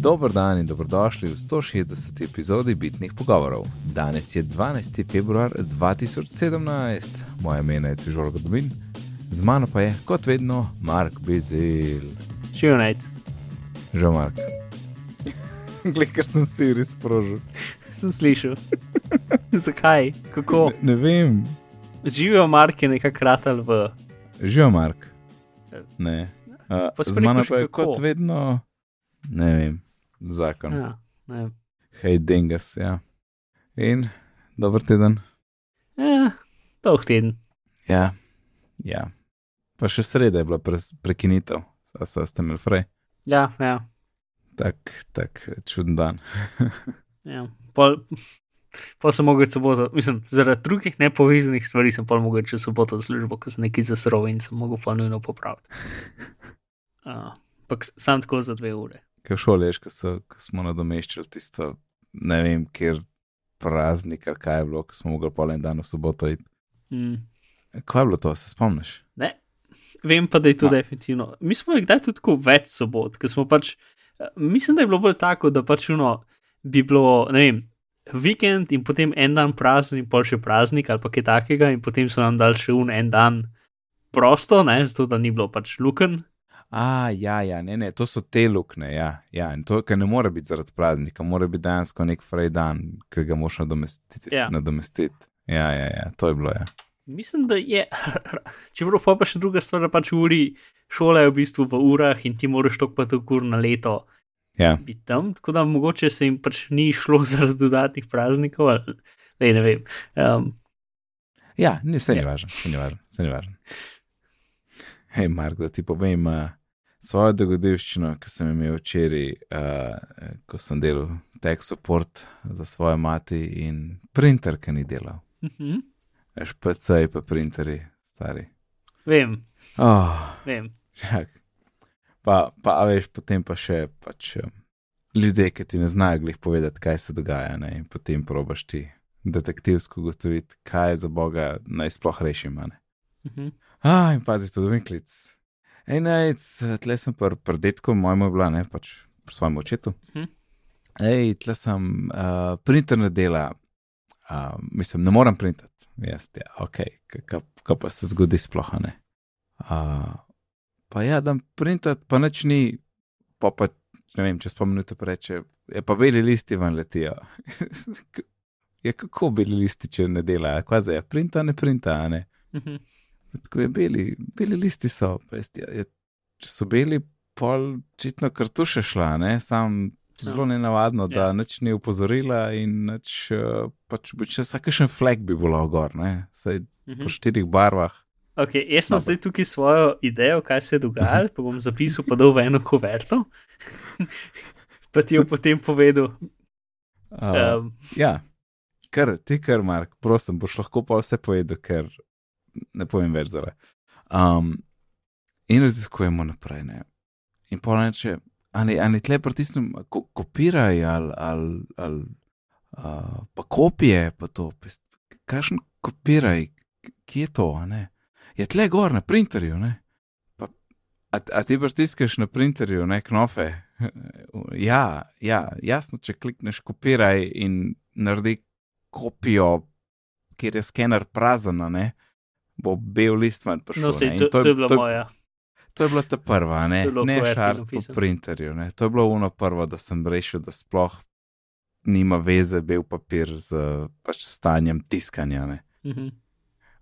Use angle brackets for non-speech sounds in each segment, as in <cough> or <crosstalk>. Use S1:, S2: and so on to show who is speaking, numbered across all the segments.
S1: Dober dan in dobrodošli v 160. epizodi Bitnih pogovorov. Danes je 12. februar 2017, moje ime je Cvižor Godobin, z mano pa je, kot vedno, Mark Bizel.
S2: Živijo naj.
S1: Že Mark. Glej, ker sem si res sprožil.
S2: Sem slišal. Zakaj? Kako?
S1: Ne, ne vem.
S2: Živijo Mark je nekako kratal v.
S1: Živijo Mark. Ne. Uh, z mano pa je,
S2: kako?
S1: kot vedno, ne vem, zakon.
S2: Ja, ne.
S1: Hej, dingas, ja. In dober teden.
S2: Ja, dolg teden.
S1: Ja, ja. Pa še sreda je bila pre, prekinitev, a sa ste imeli frej.
S2: Ja, ja.
S1: Tak, tak čuden dan. <laughs>
S2: ja. Pol, pol sem mogel soboto, mislim, zaradi drugih nepovezanih stvari sem pol mogel čez soboto v službo, ko sem nekaj zasrov in sem mogel pa nujno popraviti. Uh, <laughs> Ampak s- sam tako za dve ure.
S1: Kaj v šoli, veš, ko, so, ko smo nadomeščali tisto, ne vem, kjer praznik, ali kaj je bilo, ko smo mogli pol en dan v soboto iti.
S2: Mm.
S1: Kaj je bilo to, se spomniš?
S2: Ne. Vem pa, da je to
S1: Ma-
S2: definitivno. Mi smo jih kdaj tudi tako več sobot, ker smo pač, eh, mislim, da je bilo bolj tako, da pač uno bi bilo, ne vem, vikend in potem en dan prazen in pol še praznik ali pa kaj takega in potem so nam dali še un en dan prosto, ne, zato da ni bilo pač luken.
S1: A, ja, ja, ne, ne, to so te lukne, ja, ja. In to, kar ne more biti zaradi praznika, mora biti dejansko nek frej dan, ki ga moš nadomestiti.
S2: Ja.
S1: nadomestiti. Ja, ja, ja, to je bilo, ja.
S2: Mislim, da je, <laughs> čeprav pa pa še druga stvar, pač uri šole je v bistvu v urah in ti moraš tok pa ur na leto
S1: Ja,
S2: biti tam, tako da mogoče se jim pač ni šlo <laughs> zaradi dodatnih praznikov, ali Lej, ne vem. Um,
S1: ja ne, se ni
S2: Ja.
S1: važno, se ni važno, se ni važno. Hej, Mark, da ti povem uh, svojo dogodivščino, ki sem imel včeraj, uh, ko sem delal tech support za svojo mati in printer, ki ni delal.
S2: mhm,
S1: Veš, PC pa printerji, stari.
S2: vem,
S1: Oh,
S2: vem.
S1: čak. Pa, pa, a veš, potem pa še pač um, ljudje, ki ti ne znajo glih povedati, kaj se dogaja, ne? in potem probaš ti detektivsko ugotoviti, kaj za boga naj sploh rešim. Ne?
S2: Mhm.
S1: Ah, in pazi tudi vinklic. Ej, najc, tle sem pr, pr detku, mojemu je bila, ne, pač pri svojem očetu.
S2: Mhm.
S1: Ej, tle sem, uh, printer ne dela, uh, mislim, ne morem printati. Jaz, ja, ok, kaj pa se zgodi sploh, ne. Uh, pa ja, da printati, pa nič ni, pa pa, ne vem, čez pa minuto reče, je pa beli listi ven letijo. <laughs> ja, kako beli listi, če ne dela, kva zdaj, printa, ne printa, ne.
S2: Mhm.
S1: Tako je beli, beli listi so, ja, je, če so beli, pol očitno kartuše šla, ne, sam zelo nenavadno, da
S2: Ja.
S1: nič ni upozorila in nič, uh, pač bi če vsakešen flag bi bilo gor, ne, saj
S2: Mhm.
S1: po štirih barvah.
S2: Okay, jaz sem
S1: Dobro.
S2: zdaj tukaj svojo idejo, kaj se je dogajalo, pa bom zapisal, pa dal v eno kuverto. <laughs> pa ti jo potem povedal.
S1: Uh,
S2: Um,
S1: ja, kar ti, kar Mark, prosim, boš lahko pa vse povedal, ker ne povem več zale. Um, in raziskujemo naprej, ne. In pa reče, ali, ali tle pritisnem, ko, kopiraj ali, ali, ali uh, pa kopije, pa to, kakšen kopiraj, kje je to, ne. Je tle gor na printerju, ne. A, a ti pritiskaš na printerju, ne, knofe. <laughs> ja, ja, jasno, če klikneš kopiraj in naredi kopijo, kjer je skener prazen, ne, bo bel list ven prišel.
S2: no, sej, to, to,
S1: je-
S2: to je bila
S1: to,
S2: moja.
S1: To je bila ta prva, ne, ne šart po printerju. Ne. To je bilo ono prvo, da sem rešil, da sploh nima veze bel papir z pač stanjem tiskanja. Ne.
S2: Mhm.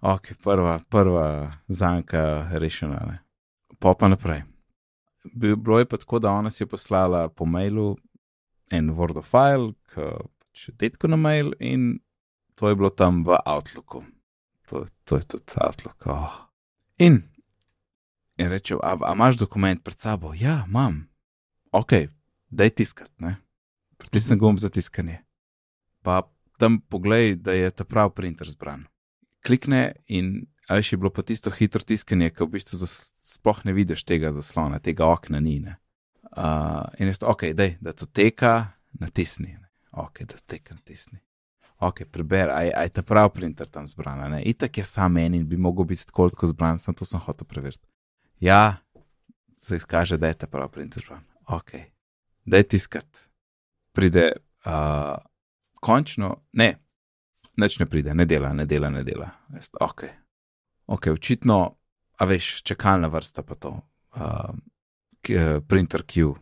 S1: Ok, prva, prva zanka rešena. Ne. Pa pa naprej. Bi- Bilo je pa tako, da ona si je poslala po mailu en Word file, k pač detku na mail in to je bilo tam v Outlooku. To, to je tudi Outlook. Oh. In, in reče, a, a imaš dokument pred sabo? Ja, imam. Ok, daj tiskat, ne. Pritisni gumb za tiskanje. Pa tam poglej, da je ta prav printer zbran. Klikne in ali še je bilo pa tisto hitro tiskanje, ki v bistvu sploh ne vidiš tega zaslona, tega okna ni. Ne? Uh, in jaz, ok, dej, da to teka, natisni. Ne? Ok, da to teka, natisni. Ok, preber, aj, aj ta prav printer tam zbrana. Ne? Itak je sam en in bi mogel biti tako tako zbran, sem to sem hotel preveriti. Ja, se izkaže, da je ta prav printer zbran. Ok, da je tiskat. Pride, uh, končno, ne, nič ne pride, ne dela, ne dela, ne dela. Vest, ok, ok, očitno, a veš, čakalna vrsta pa to, uh, k, printer Q.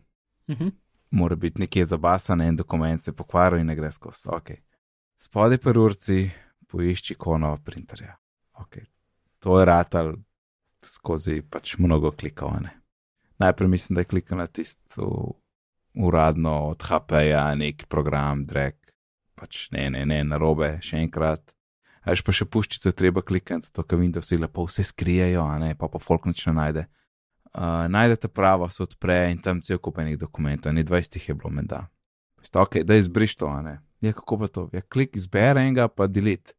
S2: Mhm.
S1: Mora biti nekje zabasan, en dokument se pokvari in ne gre skozi. Okay. Spodaj pa urci, poišči kono printerja. Okay. To je ratal skozi pač mnogo klikov. Ne? Najprej mislim, da je klikal na tisto uradno od HP-ja, nek program, drag, pač ne, ne, ne, na robe, še enkrat. Až pa še puščite, treba klikati, zato ker Windows lepo vse skrijejo, a ne, pa pa folk nič ne najde. Uh, najdete pravo, se odpre in tam cel kup enih dokumentov, ne 20 jih je bilo menda. Ste ok, da izbriš to, a ne. Ja, kako pa to? Ja, klik izbere enega, pa delete.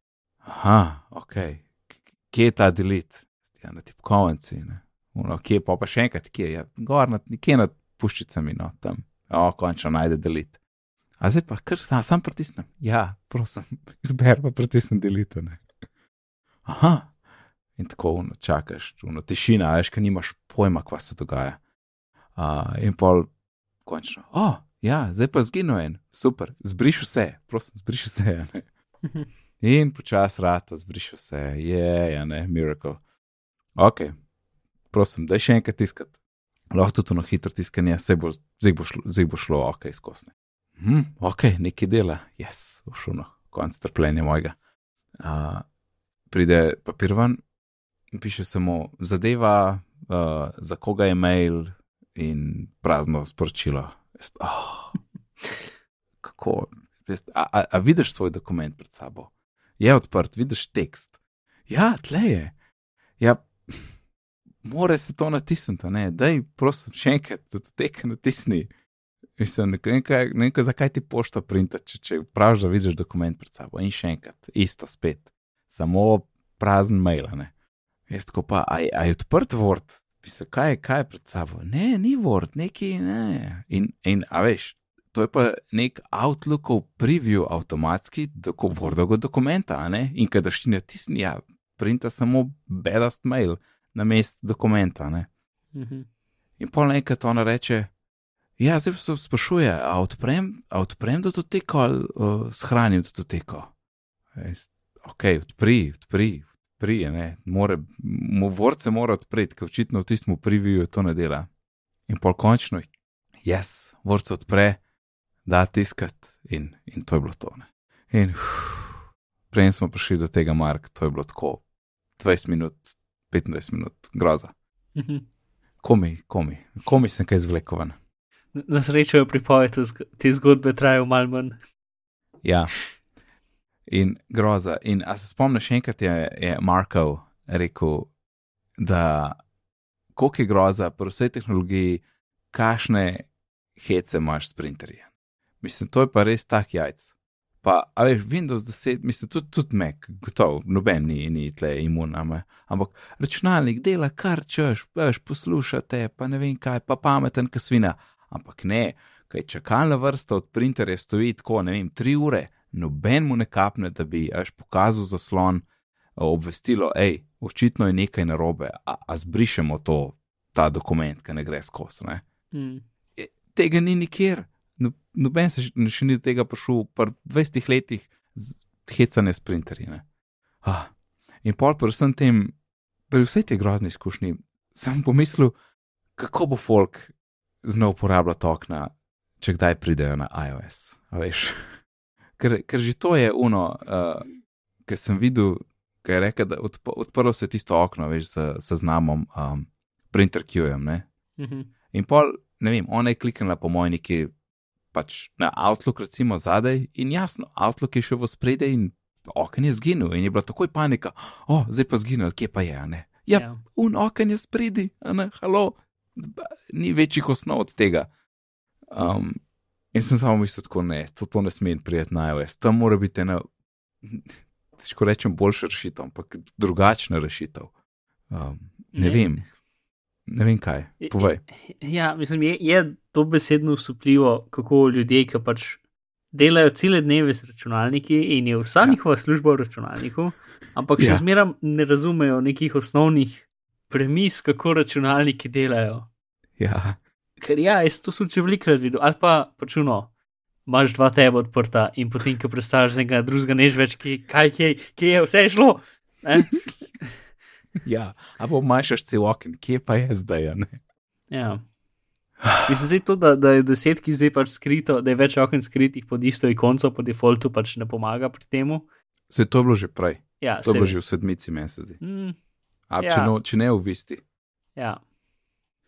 S1: Aha, ok. Kje je ta delete? Ja, na tipkovnici, ne. Uno, kje pa, pa še enkrat, kje je? Ja, gor, na, nekje nad puščicami, no, tam. O, končno najde delete. A zdaj pa kar sam, sam pritisnem. Ja, prosim, <laughs> izber pa pritisnem delete, ne. Aha. In tako uno, čakaš, uno, tišina, veš, ker nimaš pojma, kva se dogaja. Uh, in pol, končno. O, oh, ja, zdaj pa zginil en, super, zbriš vse, prosim, zbriš vse. In počasi rata, zbriš vse, je, ja, ne, miracle. Ok, prosim, da še enkrat tiskati. Lahko tudi na hitro tiskanje, zdaj bo, zdaj bo, šlo, zdaj bo šlo, ok, skosne. Hm, ok, nekaj dela, jaz, yes, ušuno, konc trpljenja mojega. Uh, pride papir ven, piše samo zadeva, uh, za koga je mail in prazno sporočilo. Vest, oh, kako, vest, a, a, a vidiš svoj dokument pred sabo? Je odprt, vidiš tekst. Ja, tle je. Ja, mora se to natisniti, ne, daj, prosim, še enkrat, da to teka natisni. Mislim, ne vem, kaj- ne vem, kaj- zakaj ti pošta printa, če, če praviš, da vidiš dokument pred sabo. In še enkrat, isto spet, samo prazen mail. Jaz tako pa, a, a je odprt Word, Mislim, kaj, kaj je pred sabo? Ne, ni Word, neki ne. In, in a veš, to je pa nek Outlookov preview avtomatski doko, Wordovega dokumenta, ne? In kadar ti natisni, ja, printa samo bedast mail na mest dokumenta, ne.
S2: Mhm.
S1: In pol enkrat ona reče, ja, zdaj se sprašuje, a odprem, a odprem datoteko ali uh, shranim datoteko. Jaz, Ok, odpri, odpri, odpri, je, ne, more, mu se mora odpreti, ker očitno v tistem previewu to ne dela. In pol končno, jaz, Word se odpre, da tiskat in, in to je bilo to. Ne. In uf, prej smo prišli do tega, Mark, to je bilo tako 20 minut, 25 minut, groza.
S2: Mhm.
S1: Komi, komi, komi sem kaj zvlekovan.
S2: Na- srečo je pripoved te zgodbe trajal malo manj.
S1: Ja. In groza. In a se spomniš, enkrat je, je Markov rekel, da koliko je groza pri vsej tehnologiji, kašne hece imaš s printerji. Mislim, to je pa res tak jajc. Pa, a veš, Windows 10, mislim, tudi, tudi Mac, gotovo, noben ni, ni tle imun, ampak računalnik dela kar češ, veš, poslušate, pa ne vem kaj, pa pameten, kasvina. Ampak ne, kaj čakalna vrsta od printerja stoji tako, ne vem, tri ure, noben mu ne kapne, da bi až pokazal zaslon, obvestilo, hej, očitno je nekaj narobe, a, a zbrišemo to, ta dokument, ki ne gre skozi. Ne?
S2: Mm.
S1: Tega ni nikjer. No, noben se še, še ni do tega prišel, pa v 20 letih hecane s printerji. ne. Ah. In pol, pri vsem tem, pri vsej tej grozni izkušnji, sem pomislil, kako bo folk znal uporabljati okna, če kdaj pridejo na iOS. a veš. Ker, ker že to je uno, uh, ker sem videl, ker je rekel, da odp odprlo se tisto okno, veš, z seznamom um, printer Q-jem, ne.
S2: Mhm.
S1: In pol, ne vem, ona je kliknila po moji neki pač na Outlook, recimo zadaj, in jasno, Outlook je šel v spredje in oken je zginil, in je bila takoj panika, o, oh, zdaj pa zginil, kje pa je, a ne. Ja,
S2: Ja.
S1: un oken je spredi, a ne, halo, ni večjih osnov od tega. Um, in sem samo mislil, tako ne, to, to ne sme prijeti na iOS, tam mora biti ena, težko rečem, boljša rešitev, ampak drugačna rešitev. Um, ne,
S2: Ne.
S1: vem, ne vem kaj, povej.
S2: Ja, mislim, je, je to besedno usupljivo, kako ljudje, ki pač delajo cele dneve z računalniki in je vsa
S1: Ja.
S2: njihova služba v računalniku, ampak še
S1: ja.
S2: zmeraj ne razumejo nekih osnovnih premis, kako računalniki delajo.
S1: Ja,
S2: ker ja, jaz to sem že velikrat videl, ali pa pačuno. Imáš dva tebe odprta in potem, ko predstavljaš z enega drugega, neš več, ki, kaj je, kje je vse šlo. Ne? <laughs>
S1: Ja, ali manjšaš cel okn, kje pa je zdaj? Ne?
S2: Ja. Mislim, zdaj to, da, da je deset, ki zdaj pač skrito, da je več okn skritih pod isto ikonco, po defaultu pač ne pomaga pri tem.
S1: Se je to bilo že prej,
S2: Ja,
S1: to je bilo že v sedmici, meni se zdi.
S2: Mm,
S1: A
S2: Ja.
S1: če, no, če ne v visti,
S2: ja.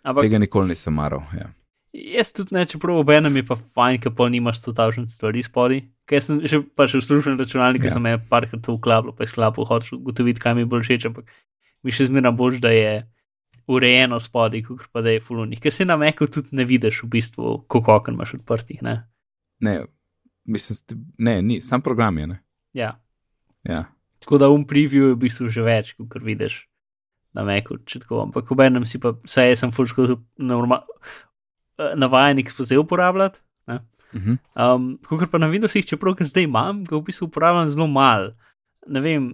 S2: Ampak
S1: tega nikoli nisem maral. Ja.
S2: jaz tudi ne, čeprav obenem je pa fajn, ker pa nimaš 100 stvari spodaj. Ker sem že pač v službenem računalniku,
S1: Ja.
S2: sem me parkrat to uklapljal, pa je slabo, hočeš ugotoviti, kaj mi je bolj všeč, ampak mi še zmeraj bolj, da je urejeno spodaj, kot pa da je fulunih. Ker se na meku tudi ne vidiš v bistvu, koliko okn imaš odprtih. Ne?
S1: Ne, mislim, ne, ni, sam program je. Ne?
S2: Ja.
S1: Ja.
S2: Tako da um preview je v bistvu že več, kot vidiš na meku. če tako. Ampak obenem si pa, jaz sem full skozi eh, navajen ekspoze uporabljati. Ne?
S1: Mhm.
S2: Um, Kot pa na Windowsih, čeprav ga zdaj imam, ga v bistvu uporabljam zelo mal. Ne vem,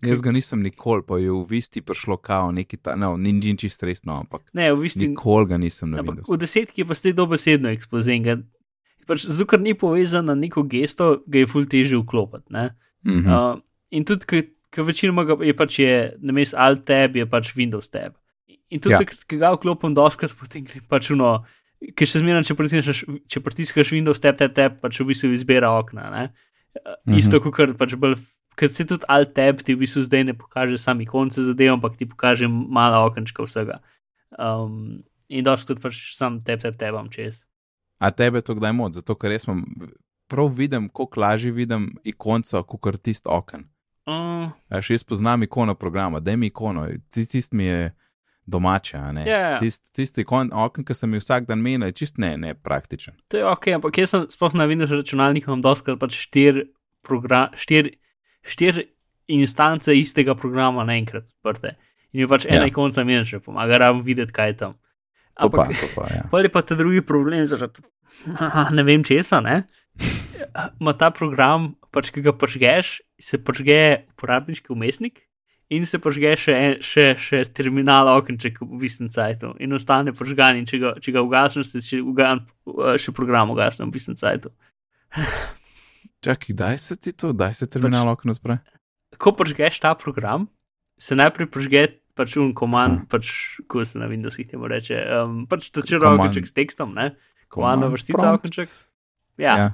S1: Jaz ga nisem nikoli, pa je v visti prišlo kao neki ta, no, ni ni čisto resno, ampak
S2: ne, v bistvu.
S1: nikoli ga nisem na
S2: Ampak
S1: Windowsu.
S2: v desetki pa zdaj dobesedno ekspoze. in ga- Pač, zato, ker ni povezan na neko gesto, ga je ful težje vklopiti. ne.
S1: Mhm.
S2: Uh, in tudi, ker večinoma je pač je, na mestu Alt tab, je pač Windows tab. In tudi,
S1: Ja.
S2: takrat, ko ga vklopim, doskrat potem gre pač uno, ker še zmeraj, če če pritisneš Windows tab, tab, tab, pač v bistvu izbira okna. Ne? Uh,
S1: Mhm.
S2: Isto, kot kar pač bolj. Ker se tudi Alt tab ti v bistvu zdaj ne pokaže sami konce zadev, ampak ti pokaže mala okenčka vsega. Um, in doskrat pač sam tab, tab, tabam čez.
S1: A tebe to kdaj mod, zato ker jaz imam, prav vidim, koliko lažje vidim ikonco, kot tisti okn.
S2: Uh,
S1: Až jaz poznam ikono programa, da mi ikono, tisti tist mi je domače. ne.
S2: Ja.
S1: Tisti tist ikon, okn, ki sem jih vsak dan menil, je čist ne, ne praktičen.
S2: To je ok, ampak jaz sem sploh na Windows računalniku imam doskrat pač štir, program, štir, štir instance istega programa naenkrat odprte. In je pač ena
S1: Ja.
S2: ja. ikonca mi že pomaga, rabim videti, kaj je tam.
S1: To pa,
S2: Ampak
S1: to pa, ja.
S2: pol je pa ta drugi problem, zaradi <laughs> ne vem česa, ne. Ma ta program, pač, ki ga požgeš, se požge uporabniški umestnik in se požge še, en, še, še terminal okenček v istem cajtu in ostane požgan. In če ga, če ga ugasneš, se še, ugan, še program ugasne v istem cajtu. <sighs>
S1: Čakaj, daj se ti to, daj se terminal okno odpre.
S2: Ko požgeš ta program, se najprej požge pač un komand, pač, ko se na Windowsih temu reče, um, pač ta
S1: Command.
S2: črnoček s tekstom, ne? Komandna vrstica okenček. Ja.
S1: Ja.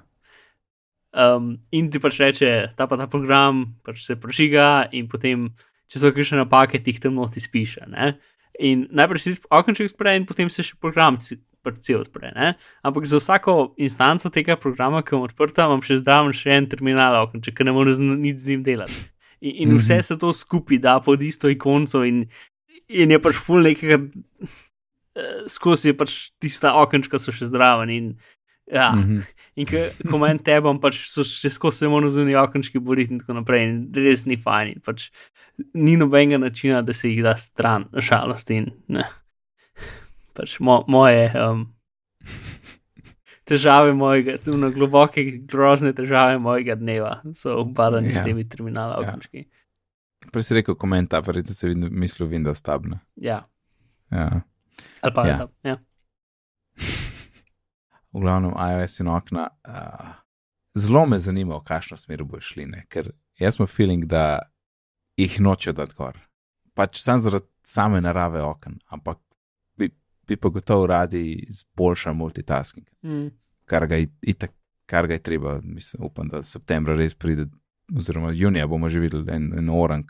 S2: Um, in ti pač reče, ta pa ta program pač se prožiga, in potem, če so kakšne napake, ti jih tam noti spiše. Ne? In najprej si okenček odpre, in potem se še program pač cel odpre. Ne? Ampak za vsako instanco tega programa, ki je odprta, imam še zdraven še en terminal okenček, ki ne more z, nič z njim delati. In, in
S1: Mhm.
S2: vse se to skupaj da pod isto ikonco, in, in je pač full nekega. eh, Skozi je pač tista okenčka, so še zdraven. In, ja,
S1: Mhm.
S2: In ko, manj tebam, pač so še skozi morajo zunaj okenčki boriti in tako naprej. In res ni fajn. in Pač ni nobenega načina, da se jih da stran, žalost in ne. Pač mo, moje um, težave mojega, tuno globoke, grozne težave mojega dneva so upadane
S1: Ja.
S2: s temi terminali
S1: Ja.
S2: okenčki.
S1: Prej si rekel komentar, verjetno si mislil Windows tab. Ne?
S2: Ja,
S1: Ja.
S2: ali pa
S1: Ja.
S2: ja. tam. Ja.
S1: V glavnem iOS in okna. Uh, zelo me zanima, v kakšno smer bo šli, ne? ker jaz imam feeling, da jih noče dati gor. Pač sam zaradi same narave okn, ampak bi, bi pa gotovo radi izboljšali multitasking,
S2: Mm.
S1: kar ga, je itak, kar ga je treba. Mislim, upam, da septembra res pride, oziroma junija bomo že videli en, en orang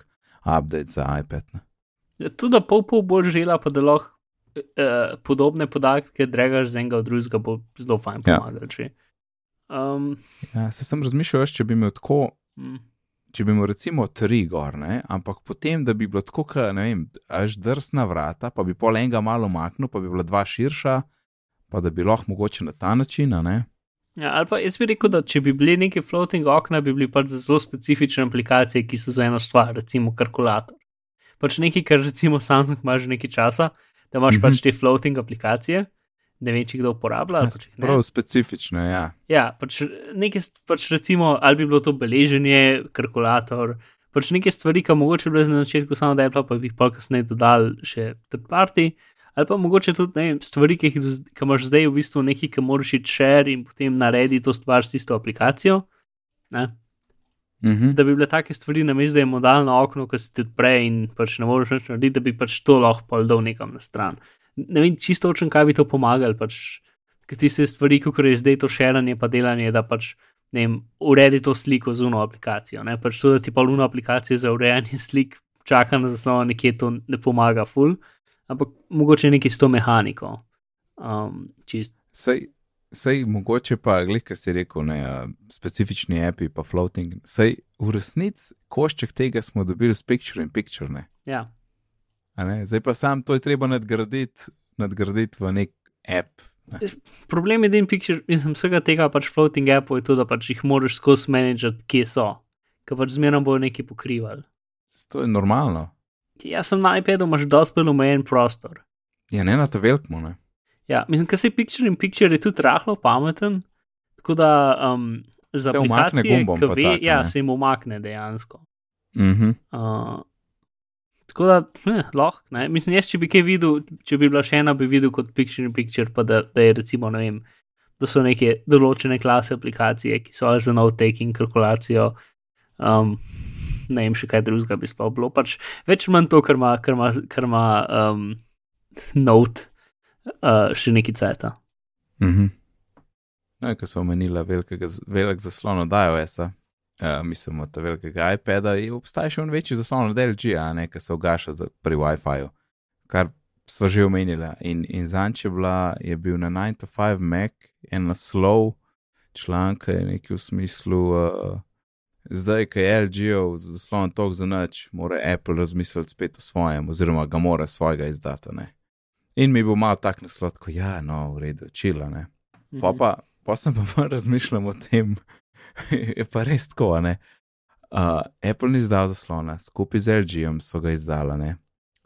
S1: update za iPad. Ne?
S2: Ja, Tudi da pol pol bolj žela, pa da lahko eh, podobne podatke dregaš z enega od drugega, bo zelo fajn
S1: Ja.
S2: pomagalo. če. Um,
S1: Ja, se sem razmišljal, če bi imel tako
S2: mm,
S1: če bi imel recimo tri gor, ne? ampak potem, da bi bilo tako, ka, ne vem, až drsna vrata, pa bi pol enega malo maknil, pa bi bila dva širša, pa da bi lahko mogoče na ta način, ne.
S2: ja, ali pa jaz bi rekel, da če bi bili neki floating okna, bi bili pač zelo specifične aplikacije, ki so za eno stvar, recimo kalkulator. Pač nekaj, kar recimo Samsung ima že nekaj časa, da imaš
S1: Mhm.
S2: mm -hmm. pač te floating aplikacije. Ne vem, če kdo uporablja. pa ne.
S1: Prav specifično, ja.
S2: Ja, pač nekaj, pač recimo, ali bi bilo to beleženje, kalkulator, pač neke stvari, ki mogoče bile na začetku samo da je bila, pa bi jih pa kasneje dodali še third party, Ali pa mogoče tudi ne, vem, stvari, ki jih ki imaš zdaj v bistvu nekaj, ki moraš iti share in potem naredi to stvar s tisto aplikacijo. Ne?
S1: Mhm.
S2: Da bi bile take stvari, namesto da je modalno okno, ki se ti odpre in pač ne moreš več narediti, da bi pač to lahko pol dal nekam na stran. Ne vem čisto točno, kaj bi to pomagalo. Pač, ker tiste stvari, kot je zdaj to širanje, pa delanje, da pač ne vem, uredi to sliko z uno aplikacijo. Ne? Pač to, da ti pa uno aplikacijo za urejanje <laughs> slik čaka na zaslon, nekje to ne pomaga ful, ampak mogoče nekaj s to mehaniko. Um, čist.
S1: Sej, sej mogoče pa, glej, kaj si rekel, ne, specifični api pa floating. Sej v resnici košček tega smo dobili s picture in picture. Ne?
S2: Ja.
S1: A Ne? Zdaj pa sam to je treba nadgraditi, nadgraditi v nek app. Ne?
S2: Problem je, da mislim, vsega tega pač floating appov je to, da pač jih moraš skozi menedžati, kje so, ker pač zmerno bojo nekaj pokrivali.
S1: To je normalno.
S2: Jaz sem na iPadu, imaš dosti omejen prostor.
S1: Ja, ne na to velikmo. Ne?
S2: Ja, mislim, ker se picture in picture je tudi rahlo pameten, tako da um, za
S1: Se
S2: aplikacije, ki ve,
S1: tako,
S2: ja,
S1: ne?
S2: se jim umakne dejansko.
S1: Mhm.
S2: Uh, tako da, eh, lahko, ne. Mislim, jaz, če bi kaj videl, če bi bila še ena, bi videl kot picture in picture, pa da, da je recimo, ne vem, da so neke določene klase aplikacije, ki so ali za note-taking, kalkulacijo, um, ne vem, še kaj drugega bi sploh bilo. Pač več manj to, kar ima, kar ima, kar ima um, <laughs> note, uh, še neki ceta.
S1: Mhm. No, ko so omenila velikega, velik zaslon od iOS-a, uh, mislim, od tega velikega iPada, je obstaja še en večji zaslon od LG, a ne, ki se ugaša za, pri WiFi-ju, kar sva že omenila. In, in zanč je, bila, je bil na 9 to 5 Mac en naslov članka, je nekaj v smislu. Uh, Zdaj, ko je LG-ov zaslon tok za noč, mora Apple razmisliti spet o svojem, oziroma ga mora svojega izdati. Ne? In mi bo malo tak naslov, kot ja, no, v redu, čila. Ne? Pa, pa, pa sem pa razmišljal o tem, <laughs> je pa res tako. Ne? Uh, Apple ni izdal zaslona, skupaj z LG-jem so ga izdala. Ne,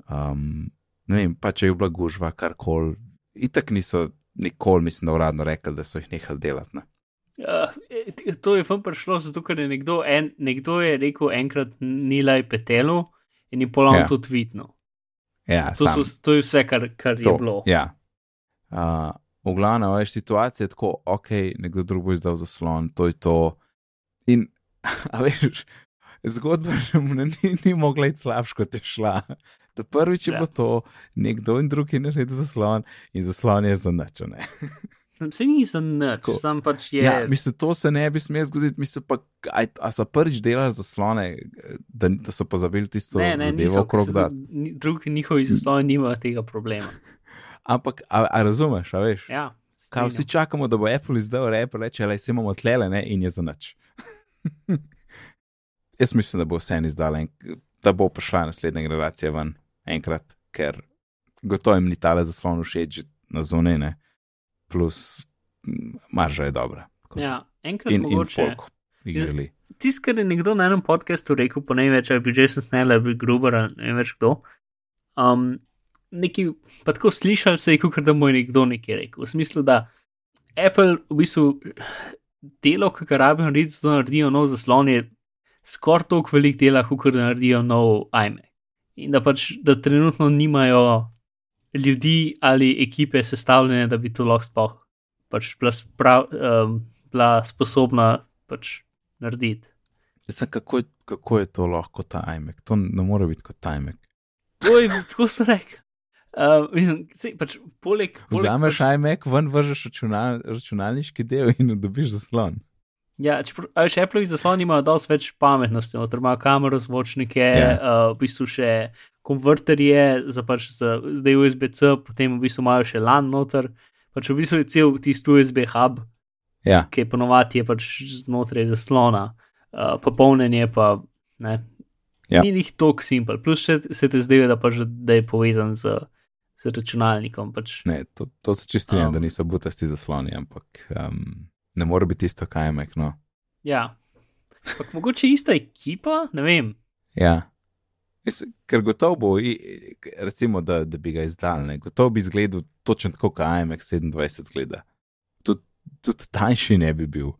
S1: um, ne vem, pa če je bila gužva, karkoli. Itak niso nikoli, mislim, da uradno rekli, da so jih nehali delati. Ne?
S2: Uh, to je vam prišlo zato, ker je nekdo, en, nekdo je rekel enkrat Nilaj Petelu in je polam
S1: Ja.
S2: to tweetno.
S1: Ja,
S2: To,
S1: sam,
S2: so, to je vse, kar, kar je
S1: to,
S2: bilo.
S1: Ja. Uh, v glavnem, veš, situacija je tako, ok, nekdo drug bo izdal zaslon, to je to. In, <laughs> a veš, zgodba <laughs> ne, ni, ni mogla iti slabš, kot je šla. To prvič je
S2: Ja.
S1: bilo to, nekdo in drugi je naredil zaslon in zaslon je za Ne? <laughs>
S2: Se ni za nič,
S1: Tako.
S2: sam pač je.
S1: Ja, mislim, to se ne bi smelo zgoditi. Mislim pa, aj, a so prvič delali zaslone, da, da so pozabili tisto
S2: ne, ne,
S1: zadevo
S2: niso,
S1: okrog
S2: se
S1: da.
S2: tudi ni- Drugi njihovi zasloni nimajo tega problema. <laughs>
S1: Ampak, a, a razumeš, a veš?
S2: Ja,
S1: Kaj vsi čakamo, da bo Apple izdal rep, reče, le se imamo tlele, ne, in je za nič. <laughs> Jaz mislim, da bo vse en izdala in da bo prišla naslednja generacija ven enkrat, ker gotovo jim ni tale zaslon všeč na zunaj, ne. Plus, marža je dobra.
S2: Ja, enkrat
S1: in, in
S2: mogoče.
S1: folk jih želi.
S2: Tisto, kar je nekdo na enem podkastu rekel, po ne vem več, ali je bil Jason Snell ali je bil Gruber, ali ne vem več kdo. Um, neki, pa tako slišal se je, kot da mu je nekdo nekaj rekel. V smislu, da Apple v bistvu delo, ki ga rabijo narediti, da naredijo nov zaslon, je skoraj toliko velik dela, kot da naredijo nov iMac. In da pač, da trenutno nimajo ljudi ali ekipe sestavljene, da bi to lahko sploh pač bila, sprav, um, bila sposobna pač narediti.
S1: Mislim, kako, je- kako je to lahko ta iMac? To ne more biti kot iMac.
S2: To je tako so rekli. Uh, mislim, sej, pač, poleg, poleg
S1: Vzameš
S2: pač,
S1: iMac, ven vržeš računal, računalniški del in dobiš zaslon.
S2: Ja, čeprav- a veš, Appleovi zasloni imajo dosti več pametnosti, noter imajo kamero, zvočnike,
S1: Ja.
S2: yeah. uh, v bistvu še konverterje, za pač za, zdaj USB-C, potem v bistvu imajo še LAN noter. Pač v bistvu je cel tisti USB hub,
S1: Ja,
S2: ki je ponovadi je pač znotraj zaslona, uh, popolnjenje pa ne.
S1: Ja.
S2: Ni jih tako simpel, plus še se te zdaj, da, pač, da je povezan z, z računalnikom. Pač.
S1: ne, to, to se čistrinjam, um,
S2: Um.
S1: da niso butasti zasloni, ampak um, ne more biti isto kaj iMac. No.
S2: Ja. Ampak mogoče ista ekipa, ne vem.
S1: Ja. Mislim, ker gotovo bo, recimo, da, da bi ga izdal, ne, gotovo bi izgledal točno tako, kot iMac 27 zgleda. Tudi, tudi tanjši ne bi bil,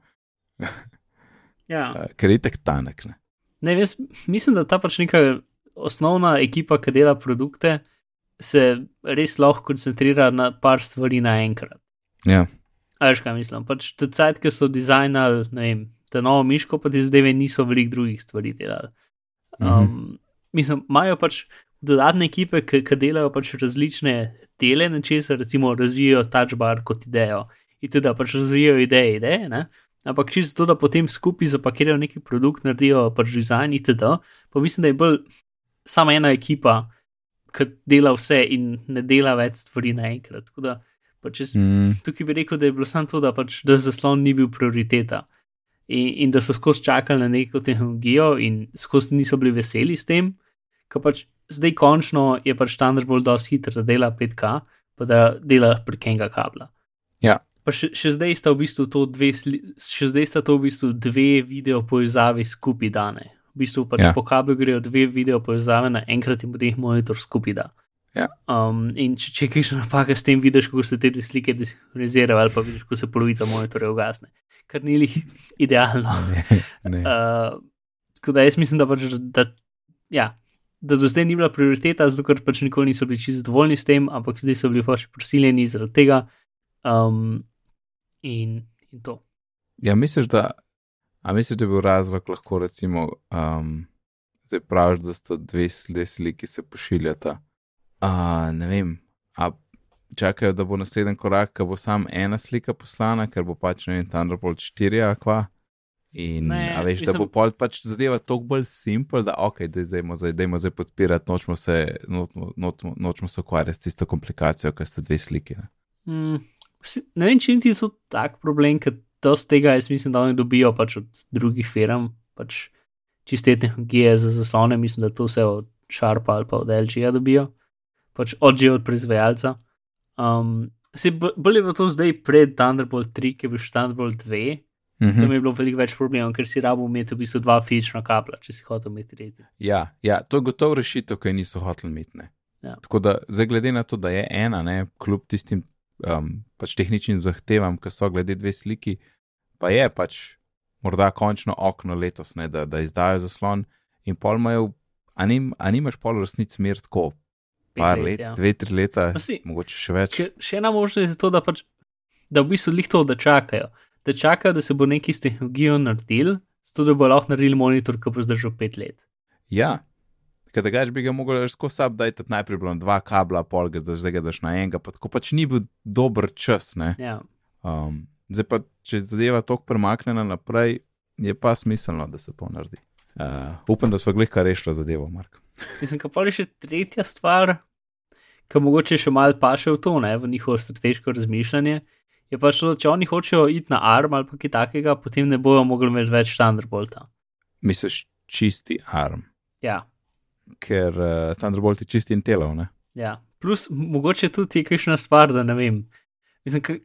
S2: Ja.
S1: uh, <laughs> ker je tako tanek. Ne.
S2: Ne, jaz mislim, da ta pač neka osnovna ekipa, ki dela produkte, se res lahko koncentrira na par stvari naenkrat.
S1: Ja.
S2: Veš, kaj mislim? Pač te cajt, ki so dizajnali, ne vem, te novo miško, pa te zdaj niso veliko drugih stvari delali. Um,
S1: Mhm.
S2: Mislim, imajo pač dodatne ekipe, ki delajo pač različne dele nečesa, recimo razvijajo touch bar kot idejo in tudi da pač razvijajo ideje, ideje, ne? Ampak čisto to, da potem skupaj zapakirajo neki produkt, naredijo pač dizajn itd. Pa mislim, da je bolj sama ena ekipa, ki dela vse in ne dela več stvari naenkrat. Tako da pač jaz
S1: Mm,
S2: tukaj bi rekel, da je bilo samo to, da pač da zaslon ni bil prioriteta. In, in da so skozi čakali na neko tehnologijo, in skozi niso bili veseli s tem, ker pač zdaj končno je pač Thunderbolt dosti hiter, da dela 5K, pa da dela prek enega kabla.
S1: Ja.
S2: Pa še, še zdaj sta v bistvu to dve, še zdaj sta to v bistvu dve video povezavi skupaj dane. V bistvu pač
S1: Ja.
S2: po kablu grejo dve video povezave naenkrat in potem jih monitor skupaj da.
S1: Ja.
S2: Um, in če, če je kakšna napaka s tem, vidiš, kako se te dve slike desinhronizirajo, ali pa vidiš, kako se polovica monitorja ugasne, kar ni lih <laughs> idealno.
S1: ne, ne. <laughs>
S2: Uh, tako da jaz mislim, da, pač, da, ja, da do zdaj ni bila prioriteta, zato ker pač nikoli niso bili čisto zadovoljni s tem, ampak zdaj so bili pač prisiljeni zaradi tega. Um, in, in to.
S1: Ja, misliš, da, a misliš, da je bil razlog lahko, recimo, um, zdaj praviš, da sta dve, dve sliki se pošiljata. Uh, ne vem, a čakajo, da bo naslednji korak, ko bo samo ena slika poslana, ker bo pač ne vem, Thunderbolt 4 ali kva. In
S2: Ne,
S1: a veš, da
S2: mislim-
S1: bo pol pač zadeva toliko bolj simpel, da ok, da zdajmo zdaj, dajmo zdaj podpirati, nočemo se, nočemo, nočemo, nočemo se ukvarjati s tisto komplikacijo, ker sta dve sliki. Ne?
S2: Mm, ne vem, če ti to tak problem, ker dosti tega jaz mislim, da oni dobijo pač od drugih firm, pač čiste tehnologije za zaslone, mislim, da to vse od Sharpa ali pa od LG-ja dobijo, pač od že od proizvajalca. Um, se bolj je bilo to zdaj pred Thunderbolt 3, ki je bil še Thunderbolt 2.
S1: Mhm.
S2: Tam je bilo veliko več problemov, ker si rabo imeti v bistvu dva fizična kabla, če si hotel imeti tretji.
S1: Ja, ja, to je gotovo rešitev, ki niso hoteli imeti.
S2: Ja.
S1: Tako da, zdaj glede na to, da je ena, ne, kljub tistim um, pač tehničnim zahtevam, ki so glede dve sliki, pa je pač morda končno okno letos, ne, da, da izdajo zaslon in pol imajo, a, nim, a nimaš pol resnic mir tako, par
S2: let,
S1: let,
S2: ja.
S1: dve, tri leta,
S2: Pa si-
S1: mogoče še več.
S2: Še, še ena možnost je to, da pač, da v bistvu lih to, da čakajo, da čakajo, da se bo nekaj s tehnologijo naredil, zato da bo lahko naredili monitor, ki bo zdržal pet let.
S1: Ja. Ker drugač bi ga mogel skozi je najprej bilo dva kabla, pol ga zdaj ga daš na enega, pa tako pač ni bil dober čas, ne.
S2: Ja.
S1: Um, zdaj pa, če zadeva tako premaknjena naprej, je pa smiselno, da se to naredi. Uh, upam, da smo glihka rešili zadevo, Mark.
S2: Mislim, ka pa je še tretja stvar, ki mogoče še malo paše v to, ne, v njihovo strateško razmišljanje. Je pač to, da če oni hočejo iti na arm ali pa kaj takega, potem ne bojo mogli imeti več Thunderbolta.
S1: Misliš čisti arm,
S2: Ja,
S1: ker uh, Thunderbolt je čisti Intelov, ne?
S2: ja. Plus, mogoče tudi je kakšna stvar, da ne vem. Mislim, ka,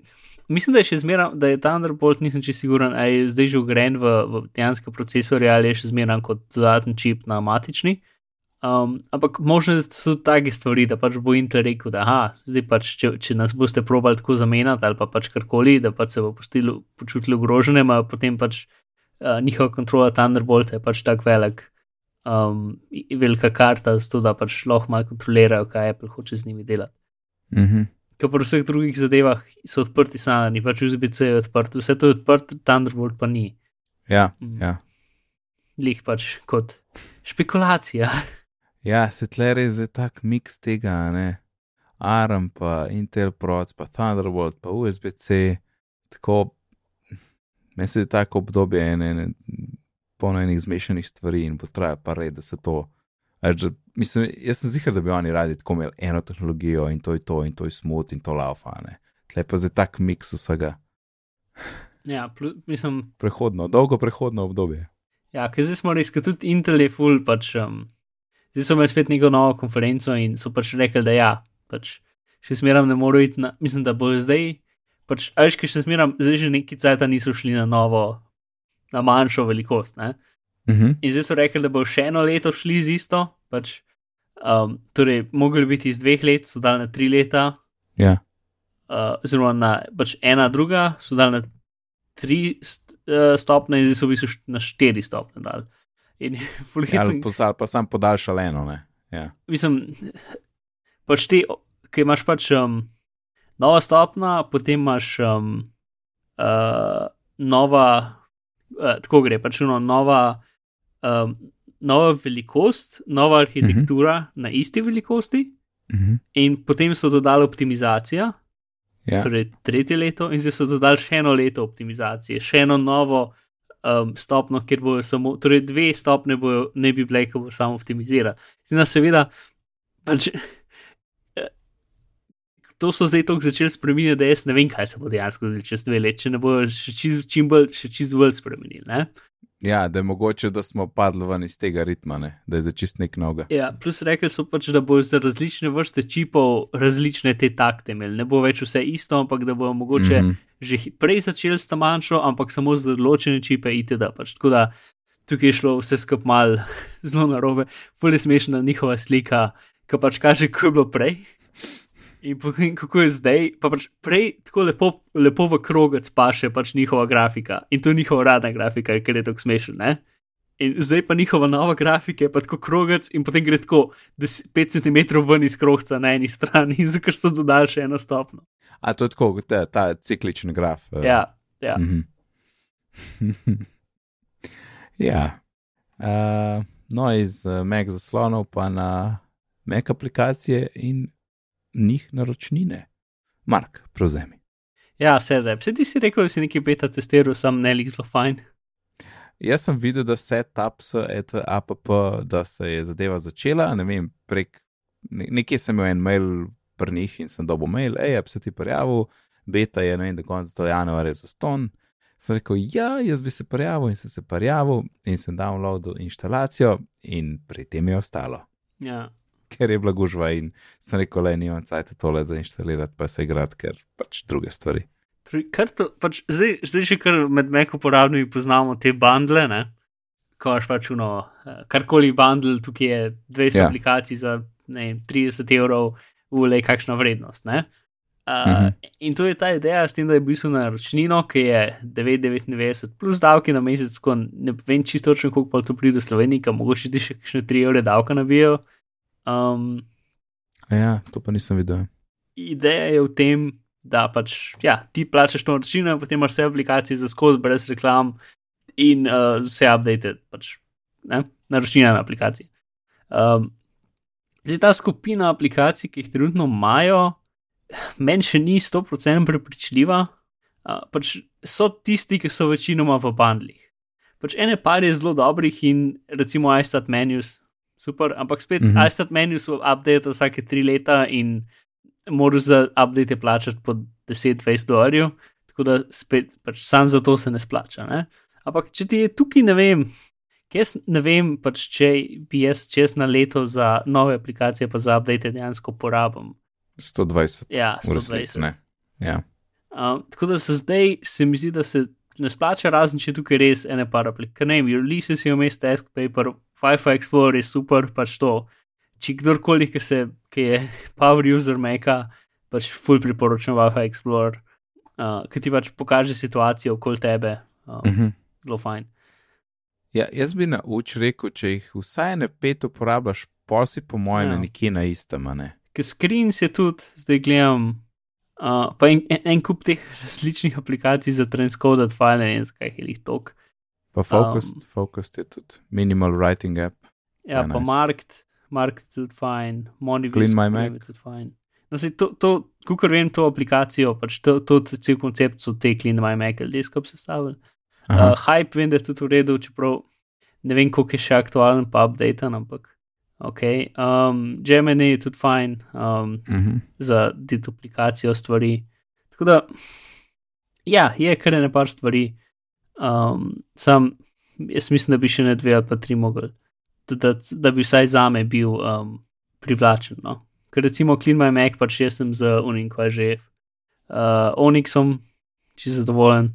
S2: mislim da je še zmeraj, da je Thunderbolt, nisem čisto siguren, ali je zdaj že ugren v, v dejanske procesore ali je še zmeraj kot dodaten čip na matični. Um, ampak možno so tudi take stvari, da pač bo Intel rekel, da aha, zdaj pač, če, če nas boste probali tako zamenjati ali pa pač karkoli, da pač se bo postili, počutili ogrožene, imajo potem pač uh, njihova kontrola Thunderbolta je pač tako velik, um, velika karta, zato da pač lahko malo kontrolirajo, kaj Apple hoče z njimi delati.
S1: Mhm.
S2: Ker pri vseh drugih zadevah so odprti standardi, pač USB-C je odprt, vse to je odprt, Thunderbolt pa ni.
S1: Ja,
S2: Mm.
S1: ja.
S2: Lih pač kot špekulacija.
S1: Ja, se tle res je tak miks tega, ne. ARM, pa Intel Proc, pa Thunderbolt, pa USB-C, tako, meni se je tako obdobje ene, ene polno enih zmešanih stvari in bo trajalo pa red, da se to. Že- Mislim, jaz sem zihar, da bi oni radi tako imeli eno tehnologijo in to je to in to je smut in to laufa. Tle pa zdaj tak miks vsega.
S2: Ja, plu, mislim,
S1: Prehodno, dolgo prehodno obdobje.
S2: ja, ker zdaj smo res, ker tudi Intel je full, pač, um, zdaj so imeli spet neko novo konferenco in so pač rekli, da ja, pač še smeram ne morejo iti na, mislim, da bo zdaj, pač, a veš, ker še smeram, zdaj že neki cajt niso šli na novo, na manjšo velikost, ne.
S1: Mhm.
S2: In zdaj so rekli, da bo še eno leto šli z isto, pač, um, torej, mogli biti iz dveh let, so dali na tri leta,
S1: Ja,
S2: uh, oziroma na pač ena, druga, so dali na tri st uh, stopne, in zdaj so v bistvu na štiri stopne dali. In <laughs>
S1: ja ali pa, ali pa sam podaljšal eno, ne. Ja.
S2: mislim, pač ti, ki imaš pač um, nova stopna, potem imaš um, uh, nova, uh, tako gre, pač eno nova, um, nova velikost, nova arhitektura uh -huh. na isti velikosti,
S1: Uh -huh.
S2: in potem so dodali optimizacijo,
S1: Ja.
S2: torej tretje leto, in zdaj so dodali še eno leto optimizacije, še eno novo. Um, stopno, kjer bojo samo, torej dve stopne bojo, ne bi bile, ko bo samo optimizirala. Zdaj, seveda, pač, eh, to so zdaj tako začeli spremeniti, da jaz ne vem, kaj se bo dejansko zgodilo čez dve leti, če ne bojo še čim bolj, še čez bolj spremenili. Ne?
S1: Ja, da je mogoče, da smo padli ven iz tega ritma, ne? da je za čist nek noga.
S2: Ja, plus rekli so pač, da bojo za različne vrste čipov različne te takte imeli. Ne bo več vse isto, ampak da bojo mogoče mm. -hmm. že prej začeli s tamanjšo, ampak samo z določene čipe itd. Pač, tako da tukaj je šlo vse skup mal <laughs> zelo narobe, fully smešna njihova slika, ki pač kaže, kako je bilo prej. In po- in kako je zdaj, pa pač prej tako lepo, lepo v krogec paše pač njihova grafika in to je njihova radna grafika, ker je tako smešen. Ne? In zdaj pa njihova nova grafika je pa tako krogec in potem gre tako 5 cm ven iz krogca na eni strani, <laughs> zato so dodali še eno stopno.
S1: A to je tako, ta, ta ciklični graf. eh.
S2: Ja, ja.
S1: Mhm. <laughs> ja. Uh, no, iz uh, Mac zaslonov pa na Mac aplikacije in njih naročnine. Mark, prevzemi.
S2: ja sedaj. Vse ti si rekel, da si nekaj beta testiral, sam ne lik zelo fajn.
S1: Jaz sem videl, da se taps et app, da se je zadeva začela, ne vem, prek ne, nekje sem imel en mail pri njih in sem dobil mail, hej, app se ti prijavil, beta je, ne vem, do konca do januarja za ston. Sem rekel, ja, jaz bi se prijavil in sem se prijavil in sem downloadil instalacijo in pri tem je ostalo,
S2: Ja. <laughs>
S1: ker je bila gužva in sem rekel, le nimam cajt tole za instalirati, pa se igrati, ker pač druge stvari.
S2: Kar to, pač, zdaj, zdaj že kar med Mac uporabniki poznamo te bundle, ne? ko imaš pač uno, eh, karkoli bundle, tukaj je 200
S1: Ja.
S2: aplikacij za ne, vem, 30 evrov, ule kakšna vrednost. Ne? Uh,
S1: Mhm.
S2: In to je ta ideja, s tem, da je v bistvu naročnino, ki je 9,99 plus davki na mesec, ko ne vem čisto točno, koliko pa to pride do Slovenije, mogoče ti še kakšne 3 evre davka nabijo. Um,
S1: Ja, to pa nisem videl.
S2: ideja je v tem, da pač ja, ti plačeš to naročnino, in potem imaš vse aplikacije za skozi, brez reklam in uh, vse update, pač, ne, naročnina na aplikacije. Um, zdaj ta skupina aplikacij, ki jih trenutno imajo, meni še ni 100% prepričljiva. Uh, pač so tisti, ki so večinoma v bandlih. Pač ene par je zelo dobrih in recimo iStat menus, super, ampak spet mm. -hmm. iStat menus update vsake tri leta in moraš za update plačati po 10-20 dolarjev, tako da spet pač sam za to se ne splača. Ne? Ampak če ti je tukaj, ne vem, jaz ne vem, pač če bi jaz čez na leto za nove aplikacije, pa za update dejansko porabim.
S1: 120
S2: Ja,
S1: v resnici,
S2: 120.
S1: ne. Ja.
S2: Um, tako da se zdaj se mi zdi, da se ne splača, razen če tukaj res ene par aplikacij. Ne vem, release si vmes Task Paper, Wi-Fi Explorer je super, pač to. Če kdorkoli, ki, se, ki je power user Maca, pač full priporočam Wi-Fi Explorer, uh, ki ti pač pokaže situacijo okoli tebe. Um,
S1: Mhm.
S2: zelo fajn.
S1: Ja, jaz bi na uč rekel, če jih vsaj ne pet uporabljaš, pa si po mojem
S2: Ja.
S1: nekje na istem.
S2: Ker screens je tudi, zdaj gledam, uh, pa en, en, en kup teh <laughs> različnih aplikacij za transcoded file, ne vem, zakaj je jih toliko.
S1: Pa Focus,
S2: Um,
S1: Focus je tudi minimal writing app.
S2: Ja, pa
S1: nice.
S2: Marked je tudi fajn,
S1: My
S2: je
S1: Mac.
S2: tudi fajn. No, sej to, to kukor vem, to aplikacijo, pač to, to cel koncept so te Clean My Mac ali desktop sestavili.
S1: Aha,
S2: Uh, hype vem, da je tudi v redu, čeprav ne vem, koliko je še aktualen, pa update, ampak ok. Um, Gemini je tudi fajn um,
S1: uh -huh.
S2: za deduplikacijo stvari. Tako da, ja, je kar ene par stvari. Um, sam, jaz mislim, da bi še ne dve ali pa tri mogli, da, da bi vsaj za me bil um, privlačen. No? Ker recimo Clean My Mac, pač jaz sem z Unim, ko je že. Uh, Onyxom, če zadovoljen.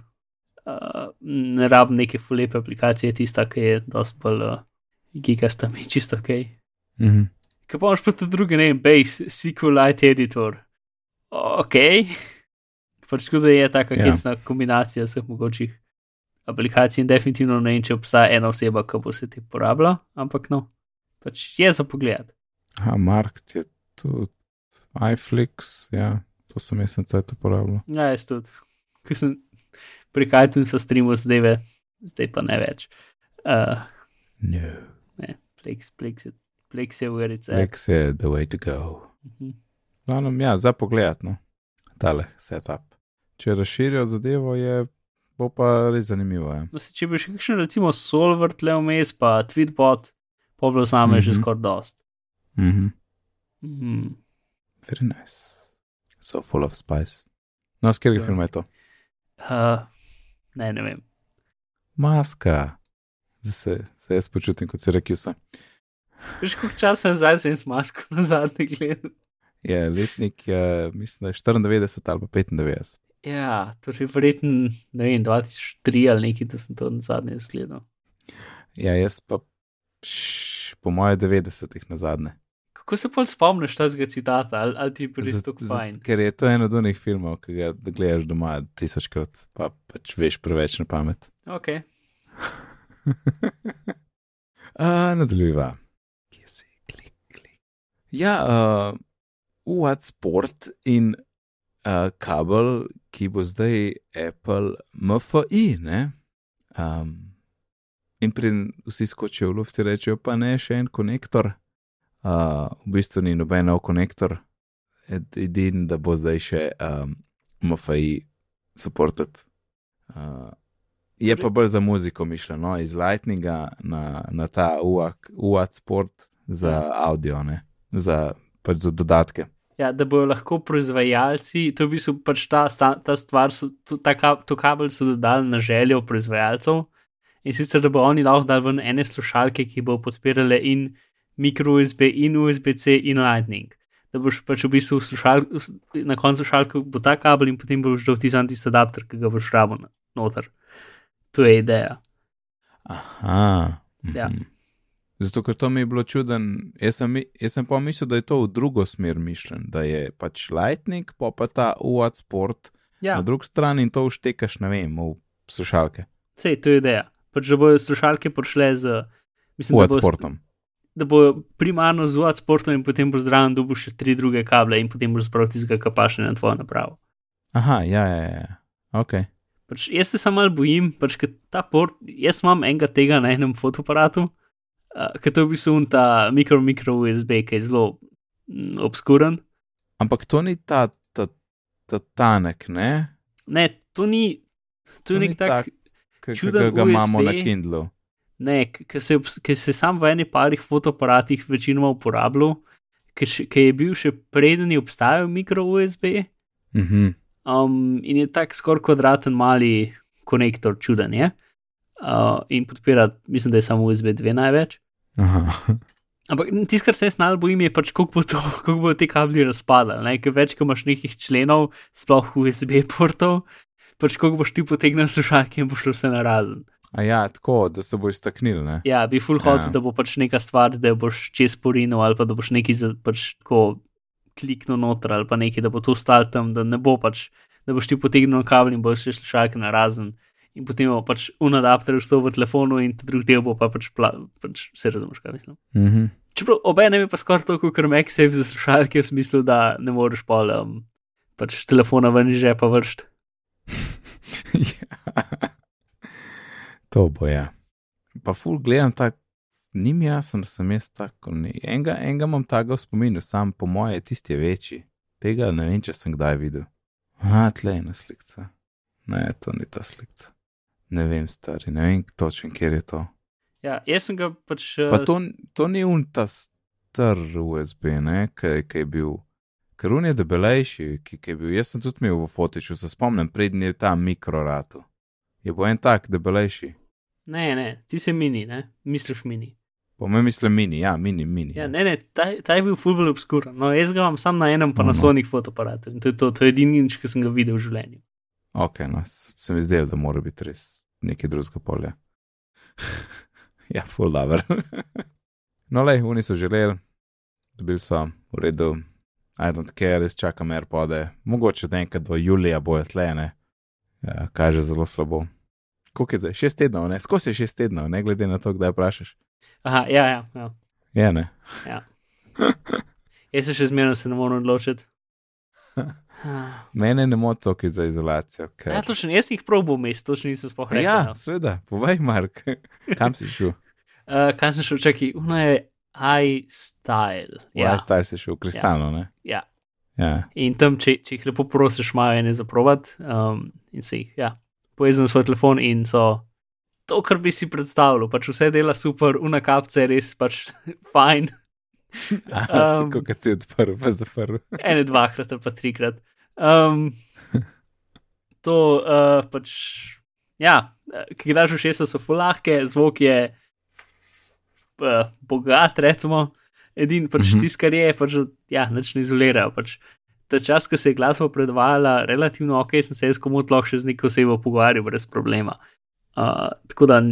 S2: Uh, ne rabim neke fulepe aplikacije, tista, ki je dosti bolj uh, gigasta mi, čisto ok.
S1: uh -huh.
S2: Kaj pa imaš pa tudi druge, ne Base, SQLite editor. Ok. Pač tako da je taka
S1: Ja.
S2: yeah. hecna kombinacija vseh mogočih aplikacij in definitivno ne vem, če obstaja ena oseba, ki bo se te porabila, ampak no, pač je za pogled.
S1: Aha, Mark je tudi. iFlix, ja, to sem jaz sem cajt uporabljal.
S2: Ja, jaz tudi. Ker sem pri kajtu so streamu zdaj, zdaj pa ne več. Uh,
S1: No.
S2: ne, Plex, Plex, je- Plex je urice.
S1: Lex je the way to go.
S2: Mhm.
S1: Glavnem, ja, za pogled, no. Tale setup. Če razširijo zadevo, je, bo pa res zanimivo. Ja.
S2: No, se, če bi še kakšen, recimo, Solver tle vmes, pa Tweetbot, pa bi bilo same mm -hmm. že
S1: Mhm.
S2: skoraj dost.
S1: Mhm.
S2: Mm.
S1: Very nice. So full of spice. No, s katerega
S2: Ja.
S1: filma je to?
S2: Uh, ne, ne vem.
S1: Maska. Zdaj se, se jaz počutim kot Syracuse.
S2: Veš, koliko časa nazaj sem s masko <laughs> na zadnji gledal.
S1: Je letnik, je, mislim, da je 94 ali pa 95.
S2: Ja, to je verjetno, ne vem, 2003 ali nekaj, da sem to na zadnje zgledal.
S1: Ja, jaz pa š, po moje 90-ih na zadnje.
S2: Kako se pa spomniš tega citata, ali, ali ti je res tako fajn?
S1: Ker je to en od onih filmov, ki ga da gledaš doma tisočkrat, pa pač veš preveč na pamet.
S2: Ok, <laughs>
S1: Uh, Nadaljuva. Kje si, klik, klik. Ja, uh, UAD Sport in uh, kabel, ki bo zdaj Apple MFI, ne? Um, in pri vsi skočijo v luft in rečejo, pa ne še en konektor. Uh, v bistvu ni noben nov konektor, Ed- edini, da bo zdaj še um, MFI supported. Uh, Je pa bolj za muziko mišljeno, iz Lightninga na, na ta UAD, UAD Sport za audio, ne? za, pač za dodatke.
S2: Ja, da bodo lahko proizvajalci, to je v bistvu pač ta, ta stvar, so, to, ta, to kabel so dodali na željo proizvajalcev in sicer da bo oni lahko dali ven ene slušalke, ki bo podpirale in mikro USB, in USB-C, in Lightning. Da boš pač v bistvu slušal, na koncu slušalke bo ta kabel in potem boš dal tisti tisti adapter, ki ga boš rabo noter. To je ideja.
S1: Aha.
S2: Ja.
S1: Zato, ker to mi je bilo čuden. Jaz sem, jaz sem pa mislil, da je to v drugo smer mišljen, da je pač Lightning, pa pa ta UAD Sport
S2: Ja,
S1: na drugi strani in to uštekaš, ne vem, v slušalke.
S2: sej, to je ideja. Pač da bodo slušalke prišle z. Mislim, da
S1: UAD
S2: bo,
S1: Sportom.
S2: da bo primarno z UAD sportom in potem bo zraven dobil še tri druge kable in potem boš zbral tistega, ki paše na tvojo napravo.
S1: Aha, ja, ja, ja. Ok.
S2: Pač jaz se samo malo bojim, pač ker ta port, jaz imam enega tega na enem fotoaparatu, uh, ker to je v bistvu ta mikro, mikro USB, ki je zelo mm, obskuren.
S1: Ampak to ni ta, ta, ta tanek, ne?
S2: Ne, to ni, to,
S1: To
S2: je
S1: ni
S2: nek tak,
S1: Ki
S2: čuden
S1: ga imamo
S2: USB.
S1: na Kindlu.
S2: ne, ki se, ki se sam v eni parih fotoaparatih večinoma uporabljal, ki, ki je bil še preden je obstajal mikro USB.
S1: Mhm.
S2: Um, in je tak skoraj kvadraten mali konektor, čuden je. Uh, in podpira, mislim, da je samo USB 2 največ.
S1: Aha.
S2: Ampak tisto, kar se jaz najbolj bojim, je pač, kako bo, to, kako bo te kabli razpadali. Ker več, ko imaš nekih členov, sploh USB portov, pač kako boš ti potegnil slušalke in bo šlo vse na razen.
S1: A ja, tako, da se bo iztaknil, ne?
S2: Ja, bi full hotel,
S1: Ja.
S2: da bo pač neka stvar, da boš čez porinil ali pa da boš nekaj za, pač tako kliknil noter ali pa nekaj, da bo to ostalo tam, da ne bo pač, da boš ti potegnil kabel in boš šel slušalke na razen. In potem bo pač un adapter vstal v telefonu in ta drugi del bo pa pač, pla, pač vse razumeš, kaj mislim.
S1: Mhm.
S2: Čeprav obenem je pa skoraj tako, kot MagSafe za slušalke, v smislu, da ne moreš pa um, pač telefona ven iz žepa vršt. <laughs>
S1: ja. To bo ja. Pa ful gledam tako, ni mi jasen, da sem jaz tako. Enega, enega imam tako v spominu, sam po moje, tisti je večji. Tega ne vem, če sem kdaj videl. Aha, tle je ena slika. Ne, to ni ta slika. Ne vem, stari, ne vem točno, kjer je to.
S2: Ja, jaz sem ga pač.
S1: Pa
S2: uh,
S1: to, to ni un ta star USB, ne, ki ki je bil. Ker un je debelejši, ki, ki je bil. Jaz sem tudi imel v fotiču, se spomnim, prednji je ta mikroratu. Je bo en tak debelejši.
S2: Ne, ne, ti si mini, ne, misliš mini.
S1: Po mojem mislim mini, ja, mini, mini.
S2: Ja, ne, ne, ta, ta je bil fulbol obskuren. No, jaz ga imam sam na enem
S1: No, no.
S2: Panasonic fotoaparatu in to je to, to je edini nič, ki sem ga videl v življenju.
S1: Ok, no, s- se mi zdelo, da mora biti res nekaj drugega polja. <laughs> ja, full lover. <laughs> no, le, oni so želeli, dobili so v redu, I don't care, res čakam AirPode, mogoče da enkrat do julija bojo tlene, ja, kaže zelo slabo. Koliko je zdaj? Šest tednov, ne? Skozi šest tednov, ne glede na to, kdaj vprašaš.
S2: Aha, ja, ja. ja.
S1: Je, ne?
S2: Jaz se še zmeraj se ne morem odločiti. <laughs>
S1: Mene ne moti to, ki je za izolacijo. Ker...
S2: Ja, točno, jaz jih probo mest, točno nisem spohajal.
S1: ja seveda, povej, Mark, <laughs> kam si šel?
S2: Uh, kaj sem šel, čakaj, uno je iStyle.
S1: Ja, star si šel, kristalno, ne?
S2: Ja.
S1: Ja.
S2: In tam, če, če jih lepo prosiš, imajo ene za provat um, in si jih, ja, povezan svoj telefon in so to, kar bi si predstavljal, pač vse dela super, una kapca je res pač <laughs> fajn. <laughs>
S1: Um, Kot si odprl, pa zaprl.
S2: ene dvakrat ali pa trikrat. Um, to uh, pač, ja, ki daš v šesa, so fulahke, zvok je uh, bogat, recimo. Edin pač mm -hmm. tisto, kar je, pač, ja, neč ne izolirajo. Pač, ta čas, ko se je glasba predvajala, relativno ok, sem se jaz komu lahko še z neko osebo pogovarjal brez problema. Uh, tako da,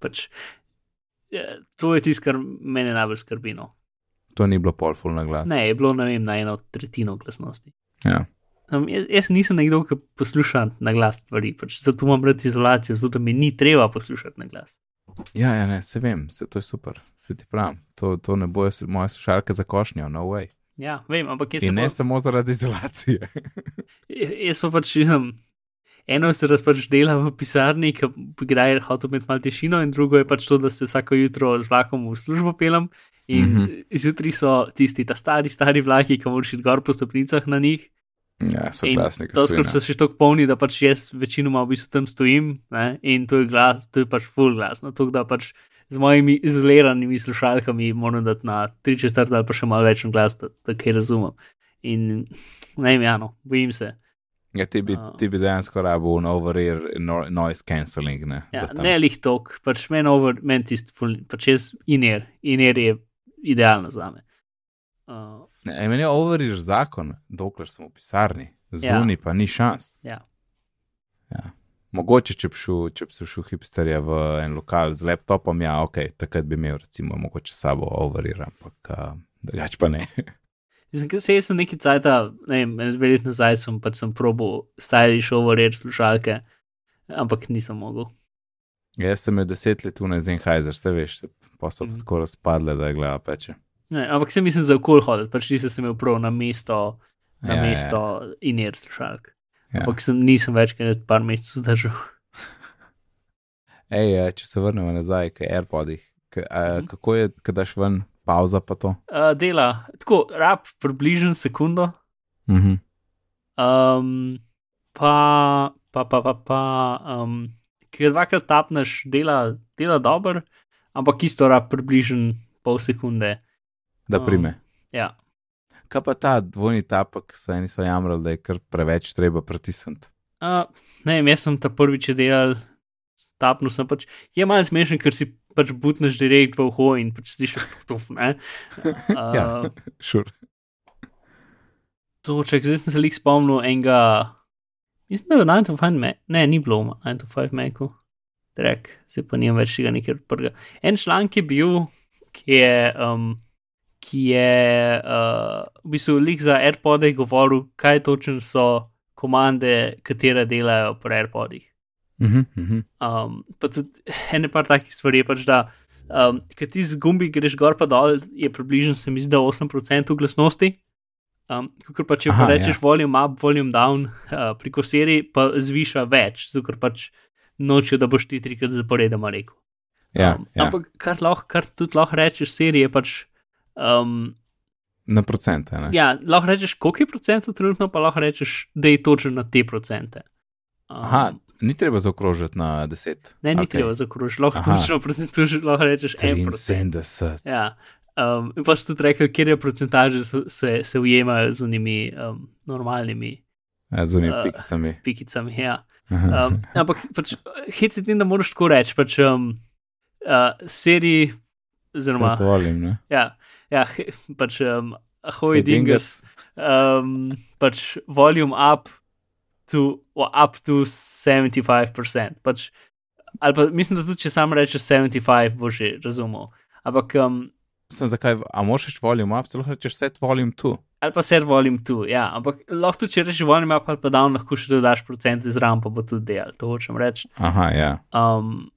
S2: pač, ja, to je tisto, kar mene najbolj skrbi. No.
S1: To ni bilo pol full na glas.
S2: Ne, je bilo vem, na eno tretjino glasnosti.
S1: Ja.
S2: Um, jaz, jaz nisem nekdo, ki posluša na glas stvari, pač, zato imam rad izolacijo, zato mi ni treba poslušati na glas.
S1: Ja, ja, ne, se vem, se, to je super, se ti pravim. To, to ne bojo moje slušalke za košnjo, no way.
S2: Ja, vem, ampak jaz
S1: In
S2: sem.
S1: ne
S2: pa-
S1: samo zaradi izolacije. <laughs>
S2: Jaz pa pač nisem. Eno se razpač dela v pisarni, ki kdaj je hotel imeti malo tišino, in drugo je pač to, da se vsako jutro z vlakom v službo pelem. In mm. -hmm. zjutraj so tisti ta stari, stari vlaki, ki moraš iti gor po stopnicah na njih.
S1: ja, so glasni,
S2: to
S1: ki so.
S2: še tako polni, da pač jaz večinoma v bistvu tam stojim ne, in to je glas, to je pač full glasno. Tako da pač z mojimi izoliranimi slušalkami moram dati na tri četrt ali pa še malo večji glas, da, da kaj razumem. In ne vem, ja, no, bojim se.
S1: Ja, ti bi,
S2: A.
S1: ti bi dejansko rabil un over-ear no, noise cancelling. Ne,
S2: Ja, ne lih tok, pač meni over, meni tisti, pač jaz iner, iner je idealno za me. Uh,
S1: Ne, meni je over-ear zakon, dokler sem v pisarni,
S2: Ja.
S1: zunaj pa ni šans.
S2: ja.
S1: Ja. Mogoče, če bi šel, če bi šel hipsterja v en lokal z laptopom, ja, ok, takrat bi imel recimo mogoče sabo over-ear, ampak uh, drugače pa ne. <laughs>
S2: Mislim, ker se jaz sem neki cajt, ne vem, dve leti nazaj sem pač sem probo stylish overread slušalke, ampak nisem mogel.
S1: Jaz sem imel deset let v Zenhajzer, se veš, pa so mm. tako razpadle, da je glava peče.
S2: Ne, ampak se mislim za okol hoditi, pač nisem se imel prav na mesto, na
S1: Ja,
S2: ja,
S1: ja.
S2: mesto ja. iner slušalk.
S1: Ja.
S2: Ampak sem, nisem več kot par mesecev zdržal.
S1: Ej, če se vrnemo nazaj k AirPodih, k, a,
S2: Mhm.
S1: kako je, kad daš ven pauza pa to?
S2: Uh, dela, tako, rab približno sekundo,
S1: Mhm.
S2: um, pa, pa, pa, pa, pa um, ki ga dvakrat tapneš, dela, dela dobro, ampak isto rab približno pol sekunde.
S1: Da
S2: Um,
S1: prime.
S2: Ja.
S1: Kaj pa ta dvojni tapek, so eni so jamrali, da je kar preveč treba pritisniti.
S2: Uh, ne vem, jaz sem ta prvič delal, tapnil sem pač. Je malo smešen, ker si pač butneš direkt v uho in pač slišiš tuf, ne. Uh, <laughs>
S1: Ja. Šur.
S2: To, če zdaj sem se lik spomnil enega, mislim, da je 9 to 5 Mac, ne, ni bilo 9 to 5 Macu, drek, zdaj pa nimam več tega nekaj prvega. En članek je bil, ki je, um, ki je uh, v bistvu lik za AirPode govoril, kaj točno so komande, katere delajo pri AirPodih.
S1: Mhm, mhm.
S2: Um, pa tudi ene par takih stvari je pač, da um, ki ti z gumbi greš gor pa dol, je približno se mi zdi, da 8% glasnosti. Um, Ker pa če
S1: Aha,
S2: pa rečeš
S1: ja.
S2: volume up, volume down, uh, pri koseri pa zviša več, zato pač nočijo, da boš ti trikrat zaporedoma rekel.
S1: Ja,
S2: um,
S1: ja.
S2: Ampak kar, lahko, kar tudi lahko rečeš seriji je pač. Um,
S1: na procente. Ne?
S2: ja, lahko rečeš, koliko je procentov trenutno, pa lahko rečeš, da je točno na te procente. Um,
S1: Aha, ni treba zaokrožiti na 10.
S2: Ne, ni okay. treba zakrožiti, lahko točno procentuš, lahko rečeš 1%.
S1: 73.
S2: Ja. Um, in pa si tudi rekel, kje je procentaže so- se, se ujemajo z unimi um, normalnimi
S1: Ja, z unimi
S2: Uh,
S1: pikicami.
S2: pikicami. Ja. Um, ampak pač, hecit ni, da moraš tako reči. Pač, um, uh, seriji, oziroma,
S1: Svet volim, ne?
S2: ja, ja, pač, um, ahoj,
S1: Hey,
S2: dingus, um, pač volume up to, up to 75%. Pač, ali pa mislim, da tudi če sam rečeš 75, boš že razumel. Ampak, um,
S1: Sem zakaj, a moraš reči volume up, celo rečeš set volume tu.
S2: ali pa set volume tu, ja, ampak lahko tudi če rečeš volume up ali pa down, lahko še dodaš procente zraven, pa bo tudi del, to hočem reči.
S1: Aha, ja.
S2: Um,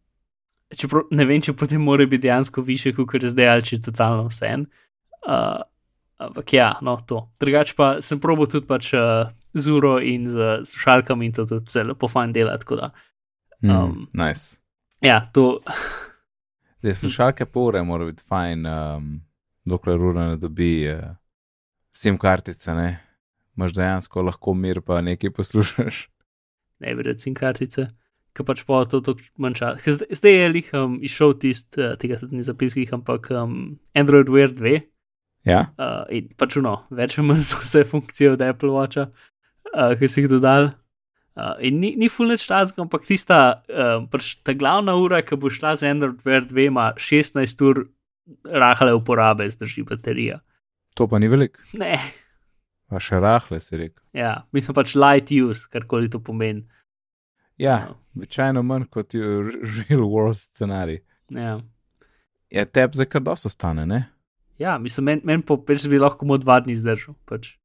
S2: čeprav ne vem, če potem mora biti dejansko više, kot je zdaj, ali če je totalno vse. en. Uh, Ampak ja, no, to. Drugač pa sem probil tudi pač uh, z uro in z slušalkami in to tudi zelo po fajn dela. Da,
S1: Mm,
S2: Um,
S1: nice.
S2: ja, to, <laughs>
S1: Zdaj, slušalke pore mora biti fajn, um, dokler ura ne dobi uh, sim kartice, ne. Imaš dejansko lahko mir, pa nekaj poslušaš. <laughs>
S2: ne bi recimo kartice, ki pač pa to tako manj časa. Ker Zdaj, zdaj je lih um, izšel tist, uh, tega tudi ni zapiskih, ampak um, Android Wear 2
S1: Ja,
S2: uh, in pač no, več ali manj <laughs> so vse funkcije od Apple Watcha, uh, ki si jih dodal. Uh, in ni, ni full nič tazga, ampak tista, uh, pač ta glavna ura, ki bo šla z Android Wear 2, ima 16 ur rahle uporabe, zdrži baterija.
S1: to pa ni veliko.
S2: Ne,
S1: Pa še rahle si rekel.
S2: ja, mislim pač light use, karkoli to pomeni.
S1: Ja, običajno manj kot je real world scenarij.
S2: Ja.
S1: Ja, tep za kar dosto stane, ne?
S2: Ja, mislim, meni men po peč bi lahko samo dva dni zdržal. Pač.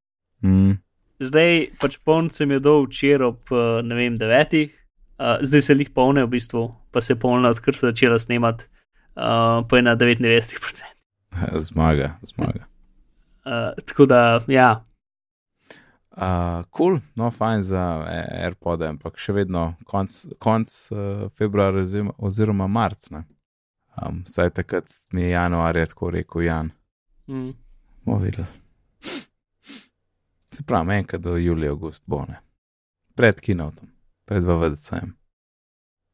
S1: Mm.
S2: Zdaj pač poln sem je dol včeraj ob, eh, ne vem, devetih, uh, zdaj se jih polne v bistvu, pa se polne, odkar so začela snemati, uh, pa je na 99%.
S1: Zmaga, zmaga.
S2: Uh, tako da, ja,
S1: Uh, cool, no, fajn za eh, AirPod, ampak še vedno konc, konc uh, februarja oziroma, oziroma marc. ne. Um, saj takrat mi je januarja tako rekel Jan.
S2: mm,
S1: Bomo videli. Se pravi, enkrat do julija, august bo ne. Pred kinotom, pred VVDC-jem.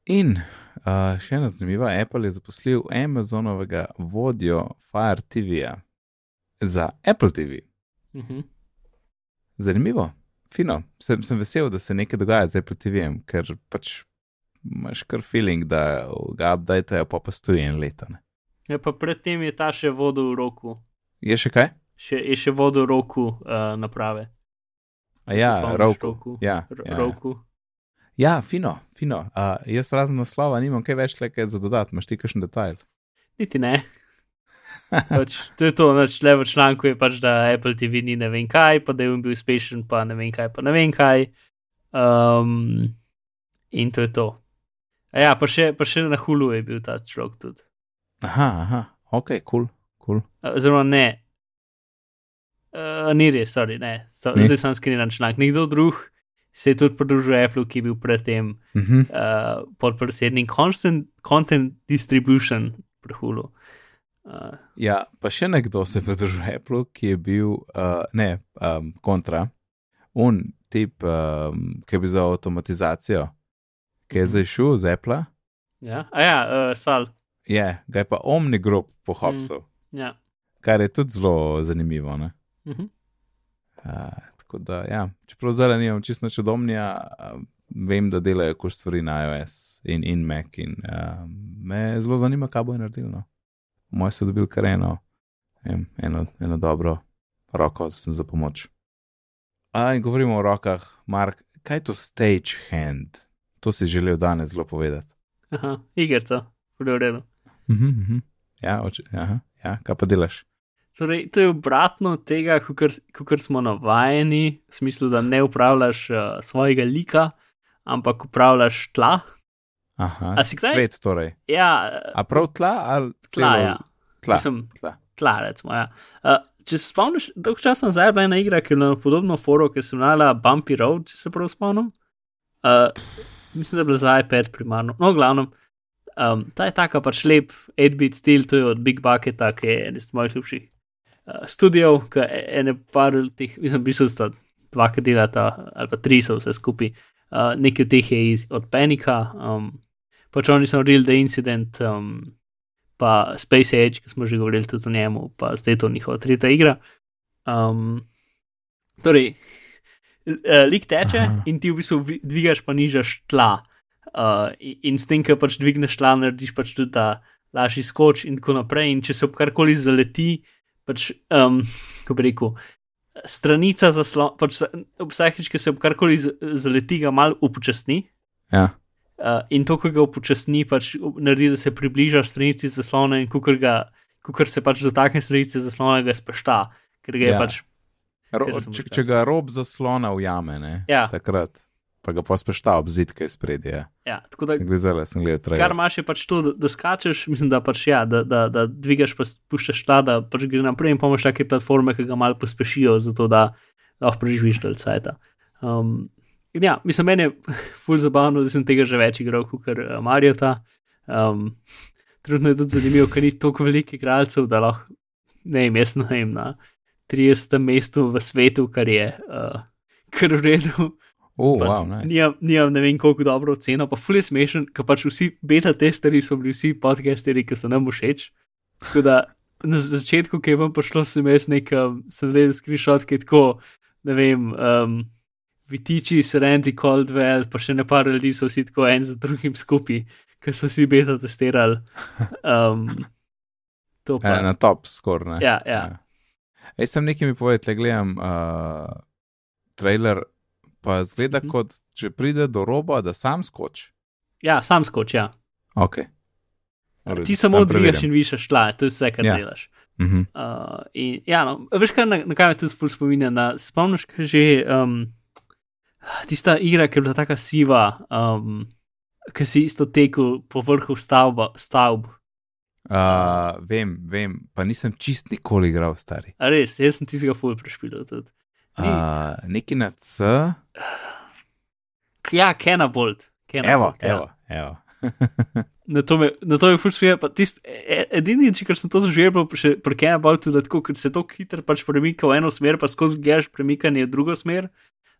S1: In uh, še ena zanimiva, Apple je zaposlil Amazonovega vodjo Fire TV-ja za Apple TV.
S2: uh -huh.
S1: Zanimivo, fino. Sem, sem vesel, da se nekaj dogaja z Apple TV-jem, ker pač imaš kar feeling, da ga updatejo, pa pa stoji en leto. Ne.
S2: ja, pa predtem je ta še vodil v roku,
S1: Je še kaj?
S2: Še, je še vodil roku uh, naprave.
S1: A ja, Roku.
S2: Roku?
S1: Ja,
S2: R-
S1: ja, ja.
S2: Roku.
S1: ja, fino, fino. Uh, jaz razen naslova nimam kaj več le kaj za dodati, imaš ti kakšen detajl.
S2: Niti ne. <laughs> pač, to je to, nač le v članku je pač, da Apple TV ni ne vem kaj, pa da je on bil uspešen, pa ne vem kaj, pa ne vem kaj. Um, in to je to. A ja, pa še, pa še na hulu je bil ta človek tudi.
S1: Aha, aha, ok, kul, cool, kul. Cool.
S2: Oziroma ne. Uh, ni res, sorry, ne. So,
S1: Ni?
S2: zdaj sem skrilan članek. Nekdo drug se je tudi pridružil Apple, ki je bil predtem
S1: Uh -huh.
S2: uh, podpredsednik Constant Content Distribution pri hulu. Uh,
S1: Ja, pa še nekdo se je pridružil Apple, ki je bil, uh, ne, um, kontra, un tip, um, ki je bil za avtomatizacijo, ki je
S2: Mhm.
S1: zdaj šel z Apple,
S2: ja, a ja, uh, sal.
S1: je, ga je pa Omni Group pohopsil,
S2: Ja.
S1: kar je tudi zelo zanimivo. Ne?
S2: Uh -huh.
S1: Uh, tako da, ja, čeprav zdaj nimam čisto nič od Omnija, uh, vem, da delajo kar stvari na iOS in, in Mac in uh, me zelo zanima, kaj bo naredil. No. Moj so dobili kar eno, em, eno, eno dobro roko za pomoč. A in govorimo o rokah, Mark, kaj je to stage hand? To si želel danes zelo povedati.
S2: Aha, igrica, v redu.
S1: Mhm, mhm. Ja, oče, aha, ja, kaj pa delaš?
S2: Torej, to je obratno od tega, kot smo navajeni, v smislu, da ne upravljaš uh, svojega lika, ampak upravljaš tla.
S1: Aha,
S2: kdaj-
S1: svet torej.
S2: Ja,
S1: A prav tla ali
S2: tla,
S1: celo-
S2: ja.
S1: Tla,
S2: Mislim,
S1: tla.
S2: tla, recimo. Ja. Uh, če se spomniš, dolgo časa nazaj je bila ena igra, ki je na podobno foro, ki se imenala Bumpy Road, če se prav spomnim. Uh, mislim, da je bila za iPad primarno. No, glavno. Um, ta je taka pač lep 8-bit stil, to je od Big Bucketa, ki je eden iz mojih ljubših studijev, ki ene par teh, mislim, v bistvu sta dva, ki delata, ali pa tri so vse skupaj. Uh, nekaj od teh je iz, od Panika, um, pač oni so naredili The Incident, um, pa Space Age, ki smo že govorili tudi o njemu, pa zdaj je to njihova tretja igra. Um, torej, uh, lik teče
S1: Aha.
S2: in ti v bistvu vi- dvigaš pa nižaš tla. Uh, in- s tem, ko pač dvigneš tla, narediš pač tudi ta lažji skoč in tako naprej. In če se ob karkoli zaleti, pač, um, kako bi rekel, stranica zaslona, pač za- vsakeč, ko se ob karkoli z- zaleti, ga mal upočasni.
S1: Ja.
S2: Uh, in to, ko ga upočasni, pač naredi, da se približa stranici zaslona, in ko se pač dotakne stranice zaslona, ga spešta, ker ga je
S1: Ja.
S2: pač.
S1: Ro, če, če ga rob zaslona ujame, ne,
S2: Ja.
S1: takrat pa ga pospešta ob zid, ki je spredje. Ja.
S2: Ja, tako da,
S1: Sem gledal, sem gledal
S2: kar
S1: trailer.
S2: imaš je pač to, da, da skačeš, mislim, da pač ja, da, da, da dvigaš, pa spuščaš ta, da pač gre naprej in pomoč take platforme, ki ga malo pospešijo, zato da lahko preživiš del cajta. Um, ja, mislim, meni je <laughs> ful zabavno, da sem tega že več igral, kot uh, Mario ta. Um, Trudno je tudi zanimivo, ker ni toliko velikih igralcev, da lahko, ne vem, jaz ne vem, na 30. mestu v svetu, kar je uh, kar v redu.
S1: Oh,
S2: Pa
S1: wow, nice.
S2: Nijam, nijam ne vem, koliko dobro oceno, pa ful je smešen, ker pač vsi beta testeri so bili vsi podcasteri, ki so nam všeč. Tako da na začetku, ki je vam prišlo, sem jaz nekam, sem naredil screenshot, ki je tako, ne vem, um, Vitiči, Serendi, Coldwell, pa še ne par ljudi so vsi tako en za drugim skupaj, ker so vsi beta testirali. Um, to pa.
S1: E, na top skoraj. ne.
S2: Ja, ja.
S1: Ej, sem nekaj mi povedal, gledam uh, trailer, pa zgleda
S2: Mhm.
S1: kot, če pride do roba, da sam skoči.
S2: ja, sam skoč, ja.
S1: Ok.
S2: Ti samo dvigaš in višaš tla, to je vse, kar
S1: Ja.
S2: delaš.
S1: Mhm.
S2: Uh, in, ja, no, veš, kaj, na, na kaj me tudi ful spominja. Se spomniš, kaj že um, tista igra, ki je bila tako siva, um, ki si isto tekel po vrhu stavba, stavb.
S1: Uh, vem, vem, pa nisem čist nikoli igral, stari.
S2: A res, jaz sem tistega ful prešpil.
S1: Uh, neki na C,
S2: Ja, Kena Bolt.
S1: Evo,
S2: Bolt, ja.
S1: evo, evo. <laughs>
S2: Na to me, na to me ful spije. Edini, če sem to doživel, pa še pri Kena Boltu, da tako, ker se to hitro pač premika v eno smer, pa skozi gledaš premikanje v drugo smer.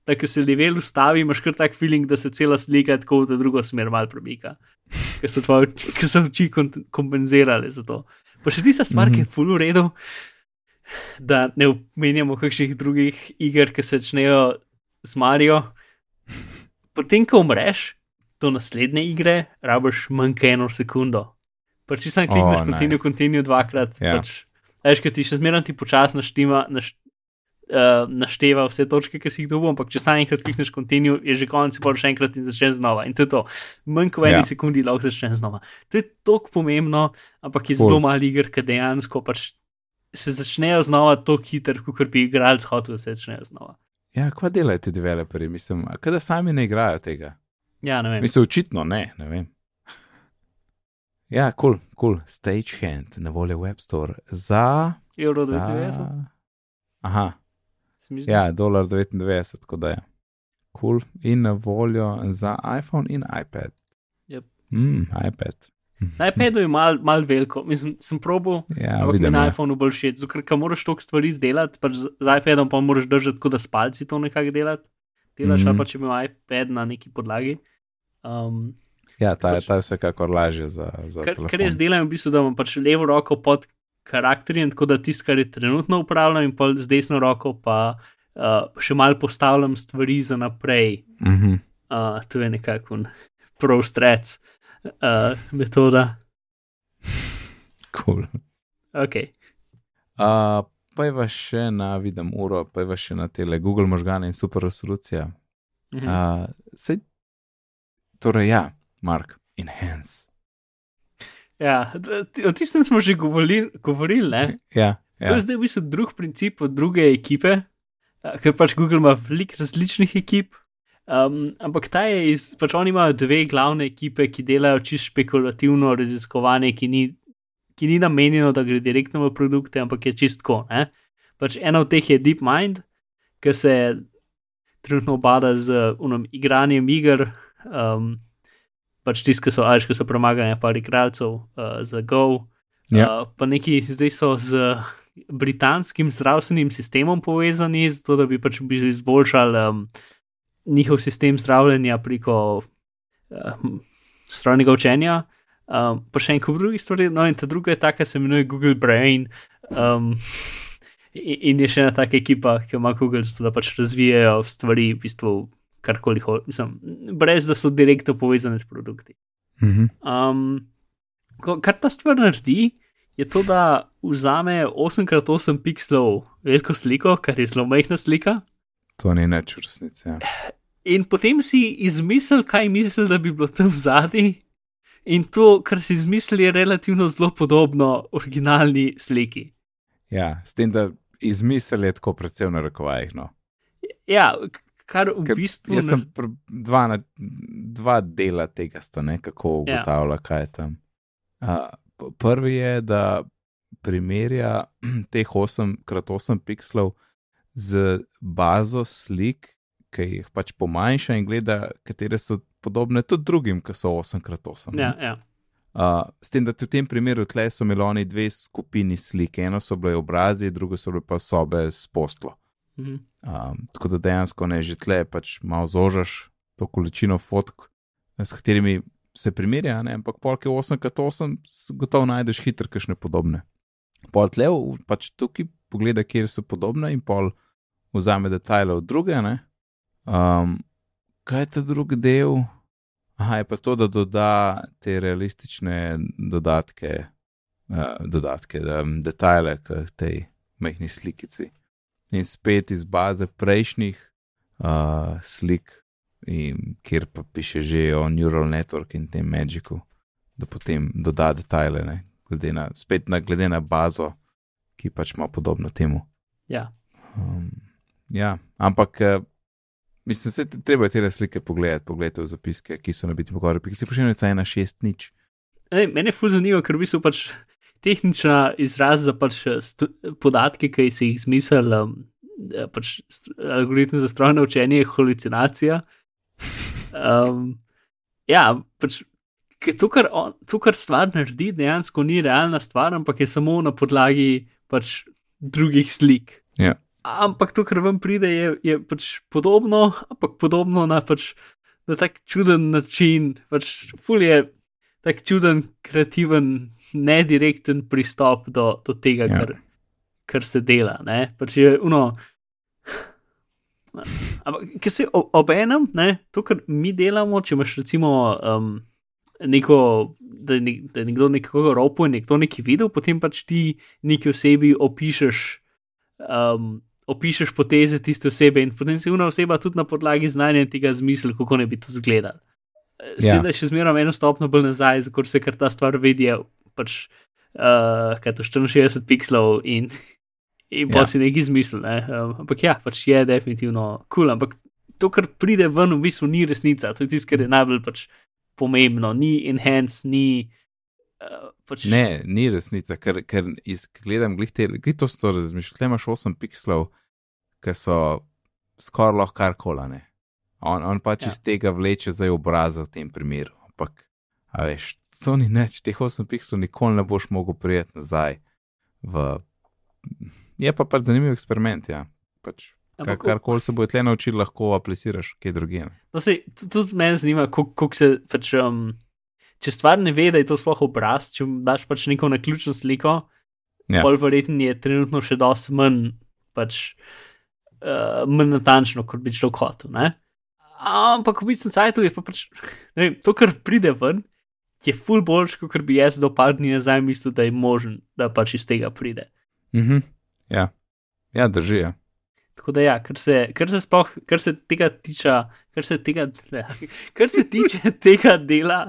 S2: Da, ko se level ustavi, imaš kar tak feeling, da se cela slika tako v drugo smer mal premika. <laughs> Ker so tvoje oči, kompenzirale za to. Pa še tista stvar, mm -hmm. ki je full v redu, da ne omenjamo kakšnih drugih iger, ki se začnejo z Mario. Potem, ko umreš do naslednje igre, rabiš manj kot eno sekundo. Pač če samo klikneš,
S1: Oh,
S2: continue,
S1: nice.
S2: continue dvakrat.
S1: Ja.
S2: Pač, veš, ker ti še zmeraj ti počasno naštima. Naš, Uh, našteva vse točke, ki si jih dobil, ampak če samo enkrat klikneš continue, je že konec, pa še enkrat in začneš znova. In to je to. Manj kot v eni
S1: Ja.
S2: sekundi lahko začneš znova. To je tako pomembno, ampak je
S1: Ful.
S2: zelo malo iger, ki dejansko pač se začnejo znova tako hitro, kot bi igralec hotel, da se začnejo znova.
S1: Ja, kva delajo ti developerji, mislim, a kaj da sami ne igrajo tega.
S2: Ja, ne vem.
S1: Mislim, očitno ne, ne vem. <laughs> Ja, kul, cool, kul, cool. Stagehand na voljo Web Store za.
S2: Euro
S1: za...
S2: 99,
S1: Aha,
S2: zdi.
S1: ja, dolar 99, tako da je. Kul, cool. in na voljo za iPhone in iPad.
S2: Yep.
S1: Mm, iPad.
S2: Na iPadu je mal, mal veliko, mislim, sem probal,
S1: Ja,
S2: ampak
S1: vidim.
S2: na
S1: ja.
S2: iPhonu bolj všeč, ker moraš toliko stvari izdelati, pač z, z iPadom pa moraš držati, tako da s palci to nekako delati. Delaš,
S1: Mhm.
S2: ali pa če imaš iPad na neki podlagi. Um,
S1: Ja, ta,
S2: pač-
S1: ta je vsekakor lažje za, za
S2: kar,
S1: telefon.
S2: kar jaz delam, v bistvu, da imam pač levo roko pod karakterjem, tako da tisto, kar je trenutno upravljam, in pol z desno roko pa uh, še mal postavljam stvari za naprej.
S1: Mhm.
S2: Uh, to je nekako pro-strec uh, metoda.
S1: Cool.
S2: Okay.
S1: Uh, pa je va še na vidim uro, pa je va še na tele Google možgane in super resolucija.
S2: Mhm.
S1: Uh, sej, torej, ja, Mark, enhance.
S2: Ja, o tistem smo že govorili, govorili ne?
S1: Ja,
S2: To
S1: ja.
S2: je zdaj v bistvu drug princip od druge ekipe, ker pač Google ima veliko različnih ekip. Um, ampak ta je iz, pač oni imajo dve glavne ekipe, ki delajo čisto špekulativno raziskovanje, ki ni, ki ni namenjeno, da gre direktno v produkte, ampak je čistko. Pač ena od teh je DeepMind, ki se trenutno obada z unom igranjem iger, um, pač tisti, ki so, ajš, ki so premaganja par igralcev uh, za Go.
S1: Ja.
S2: Uh, pa neki zdaj so z britanskim zdravstvenim sistemom povezani, zato da bi pač izboljšali um, njihov sistem zdravljenja preko um, strojnega učenja. Um, pa še en kup drugih stvari, no in ta druga je ta, ki se imenuje Google Brain. Um, in, je še ena taka ekipa, ki ima Google, da pač razvijajo stvari, v bistvu karkoli hočejo, brez da so direktno povezane s produkti.
S1: Mhm.
S2: Um, kar ta stvar naredi, je to, da vzame 8x8 pixelov veliko sliko, kar je zelo majhna slika,
S1: To ni nič v resnici. Ja.
S2: In potem si izmisli, kaj misli, da bi bilo tam zadaj. In to, kar si izmisli, je relativno zelo podobno originalni sliki.
S1: ja, s tem, da izmisel je tako predvsem na rokovajih. No.
S2: Ja, kar v
S1: Ker
S2: bistvu
S1: Jaz sem dva, na, dva dela tega, sta, ne, kako
S2: Ja.
S1: ugotavlja, ja. kaj je tam. Uh, prvi je, da primerja <clears throat> teh 8x8 pikslov z bazo slik, ki jih pač pomanjša in gleda, katere so podobne tudi drugim, ki so 8x8. ne.
S2: Ja, ja.
S1: Uh, s tem, da tudi v tem primeru tle so imeli oni dve skupini slik, eno so bile obrazi, drugo so bile pa sobe s postlo.
S2: Mhm.
S1: Um, tako da dejansko ne že tle, pač malo zožaš to količino fotk, s katerimi se primerja, ne? ampak polk je 8x8, s- gotovo najdeš hitro kakšne podobne. Pol tle, pač tukaj pogleda, kjer so podobne in pol vzame detajle od druge. ne. Um, kaj je ta drugi del? Aha, je pa to, da doda te realistične dodatke, uh, dodatke um, detajle k tej majhni slikici in spet iz baze prejšnjih uh, slik, in, kjer pa piše že o Neural Network in tem Magicu, da potem doda detajle, ne, glede na, spet na, glede na bazo, ki pač ima podobno temu.
S2: ja.
S1: Um, ja, ampak. Mislim, je treba te slike pogledati, pogledati v zapiske, ki so na biti pogori, ki se pošiljajo na šest nič.
S2: Ej, mene je ful zanimivo, ker v bistvu pač tehnična izraz za pač stu, podatke, ki si jih izmislil, um, eh, pač algoritem za strojno učenje je halucinacija. Um, ja, pač to kar, on, to, kar stvar naredi, dejansko ni realna stvar, ampak je samo na podlagi pač drugih slik.
S1: Ja.
S2: Ampak to, kar vam pride, je, je pač podobno, ampak podobno na, pač, na tak čuden način. Pač ful je tak čuden, kreativen, nedirekten pristop do, do tega,
S1: Ja.
S2: kar, kar se dela. Ne? Pač je uno. Ampak, ki se ob enem, ne, to, kar mi delamo, če imaš recimo um, neko, da je, nek, da je nekdo nekoga ropo in nekdo nekaj videl, potem pač ti neki osebi opišeš, um, opišeš poteze tiste osebe in potem si una oseba tudi na podlagi znanja tega zmisli, kako ne bi to izgledal. S
S1: Ja.
S2: tem, da je še zmeraj eno stopno bolj nazaj, zato se kar ta stvar vidi, pač, uh, kaj to 64 pikslov in, in pa
S1: Ja.
S2: ja. si nekaj izmislil. Ne? Um, ampak ja, pač je definitivno kul, cool, ampak to, kar pride ven, v bistvu ni resnica, to je tisto, kar je najbolj pač pomembno, ni enhance, ni. Uh, pač,
S1: Ne, ni resnica, ker, ker iz, gledam, glih te, glih to so razmišljali, tle imaš 8 pikslov, ki so skoraj lahko kar kolane. On, on pač ja.
S2: Ja.
S1: iz tega vleče zdaj obraza v tem primeru. Ampak, a veš, to ni nič, teh 8 pikslov nikoli ne boš mogel prijeti nazaj. V... Je pa pač zanimiv eksperiment, ja. Pač, kar,
S2: Ampak-
S1: karkoli se bo tle naučil, lahko apliciraš kje drugje.
S2: No, sej, tudi, mene zanima, kako se pač. Um, če stvar ne ve, da je to sploh obraz, če daš pač neko naključno sliko,
S1: Ja.
S2: ja. bolj verjetno je trenutno še dosti manj, pač, uh, manj natančno, kot bi človek hotel. Ne? Ampak v bistvu sajtu je pa pač, <laughs> ne vem, to, kar pride ven, je ful boljš, kot bi jaz do par dni nazaj mislil, da je možen, da pač iz tega pride.
S1: Mhm. Ja. ja, drži. Ja.
S2: Tako da, ja, kar se, kar se, sploh, kar se tega tiče, kar se tega, <laughs> kar se tiče <laughs> tega dela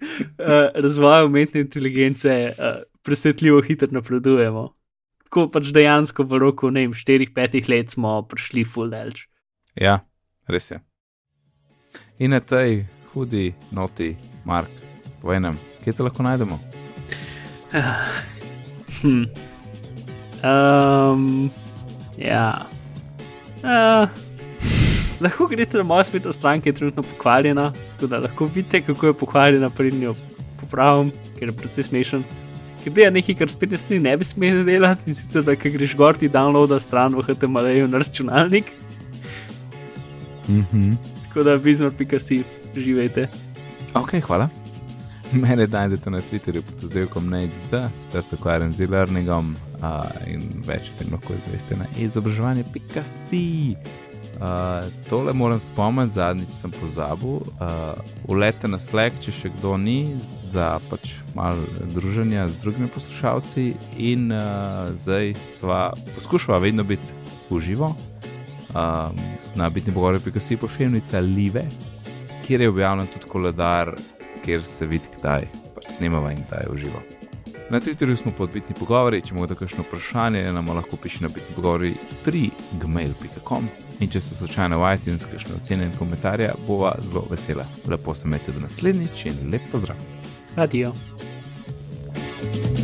S2: uh, razvoja umetne inteligence, uh, presvetljivo hitro napredujemo. Tako pač dejansko v roku, ne vem, 4-5 let smo prišli full delč.
S1: Ja, res je. In na tej hudi noti, Mark, povej nam, kje te lahko najdemo? <sighs>
S2: Hm. Um, ja. Uh, lahko greste na mojo spletno stran, ki je trenutno pokvarjena, tako da lahko vidite, kako je pokvarjena, preden jo popravim, ker je precej smešen. Ker dela nekaj, kar spletne strani ne bi smeli delati, in sicer da, greš gor ti downloada stran v HTML-ju na računalnik,
S1: Mhm.
S2: tako da bizmar.si živete.
S1: Ok, hvala. Mene najdete na Twitterju pod oddelkom NateSD, sicer se ukvarjam z e-learningom uh, in več o tem lahko izveste na izobraževanje.si. Tole moram spomniti, zadnjič sem pozabil. Uh, ulete na Slack, če še kdo ni, za pač malo druženja z drugimi poslušalci, in uh, zdaj sva poskušala vedno biti v živo. Um, na bitni pogovori.si pošiljnica Live, kjer je objavljen tudi koledar, kjer se vidi, kdaj pač snemava in kdaj je v živo. Na Twitterju smo podbitni pogovori, če imate kakšno vprašanje, nam lahko pišete na bitni pogovori pri gmail.com. In če so slučajno v iTunes, kakšne ocene in komentarje, bova zelo vesela. Lepo se imejte do naslednjič in lep pozdrav.
S2: Radio.
S1: thank you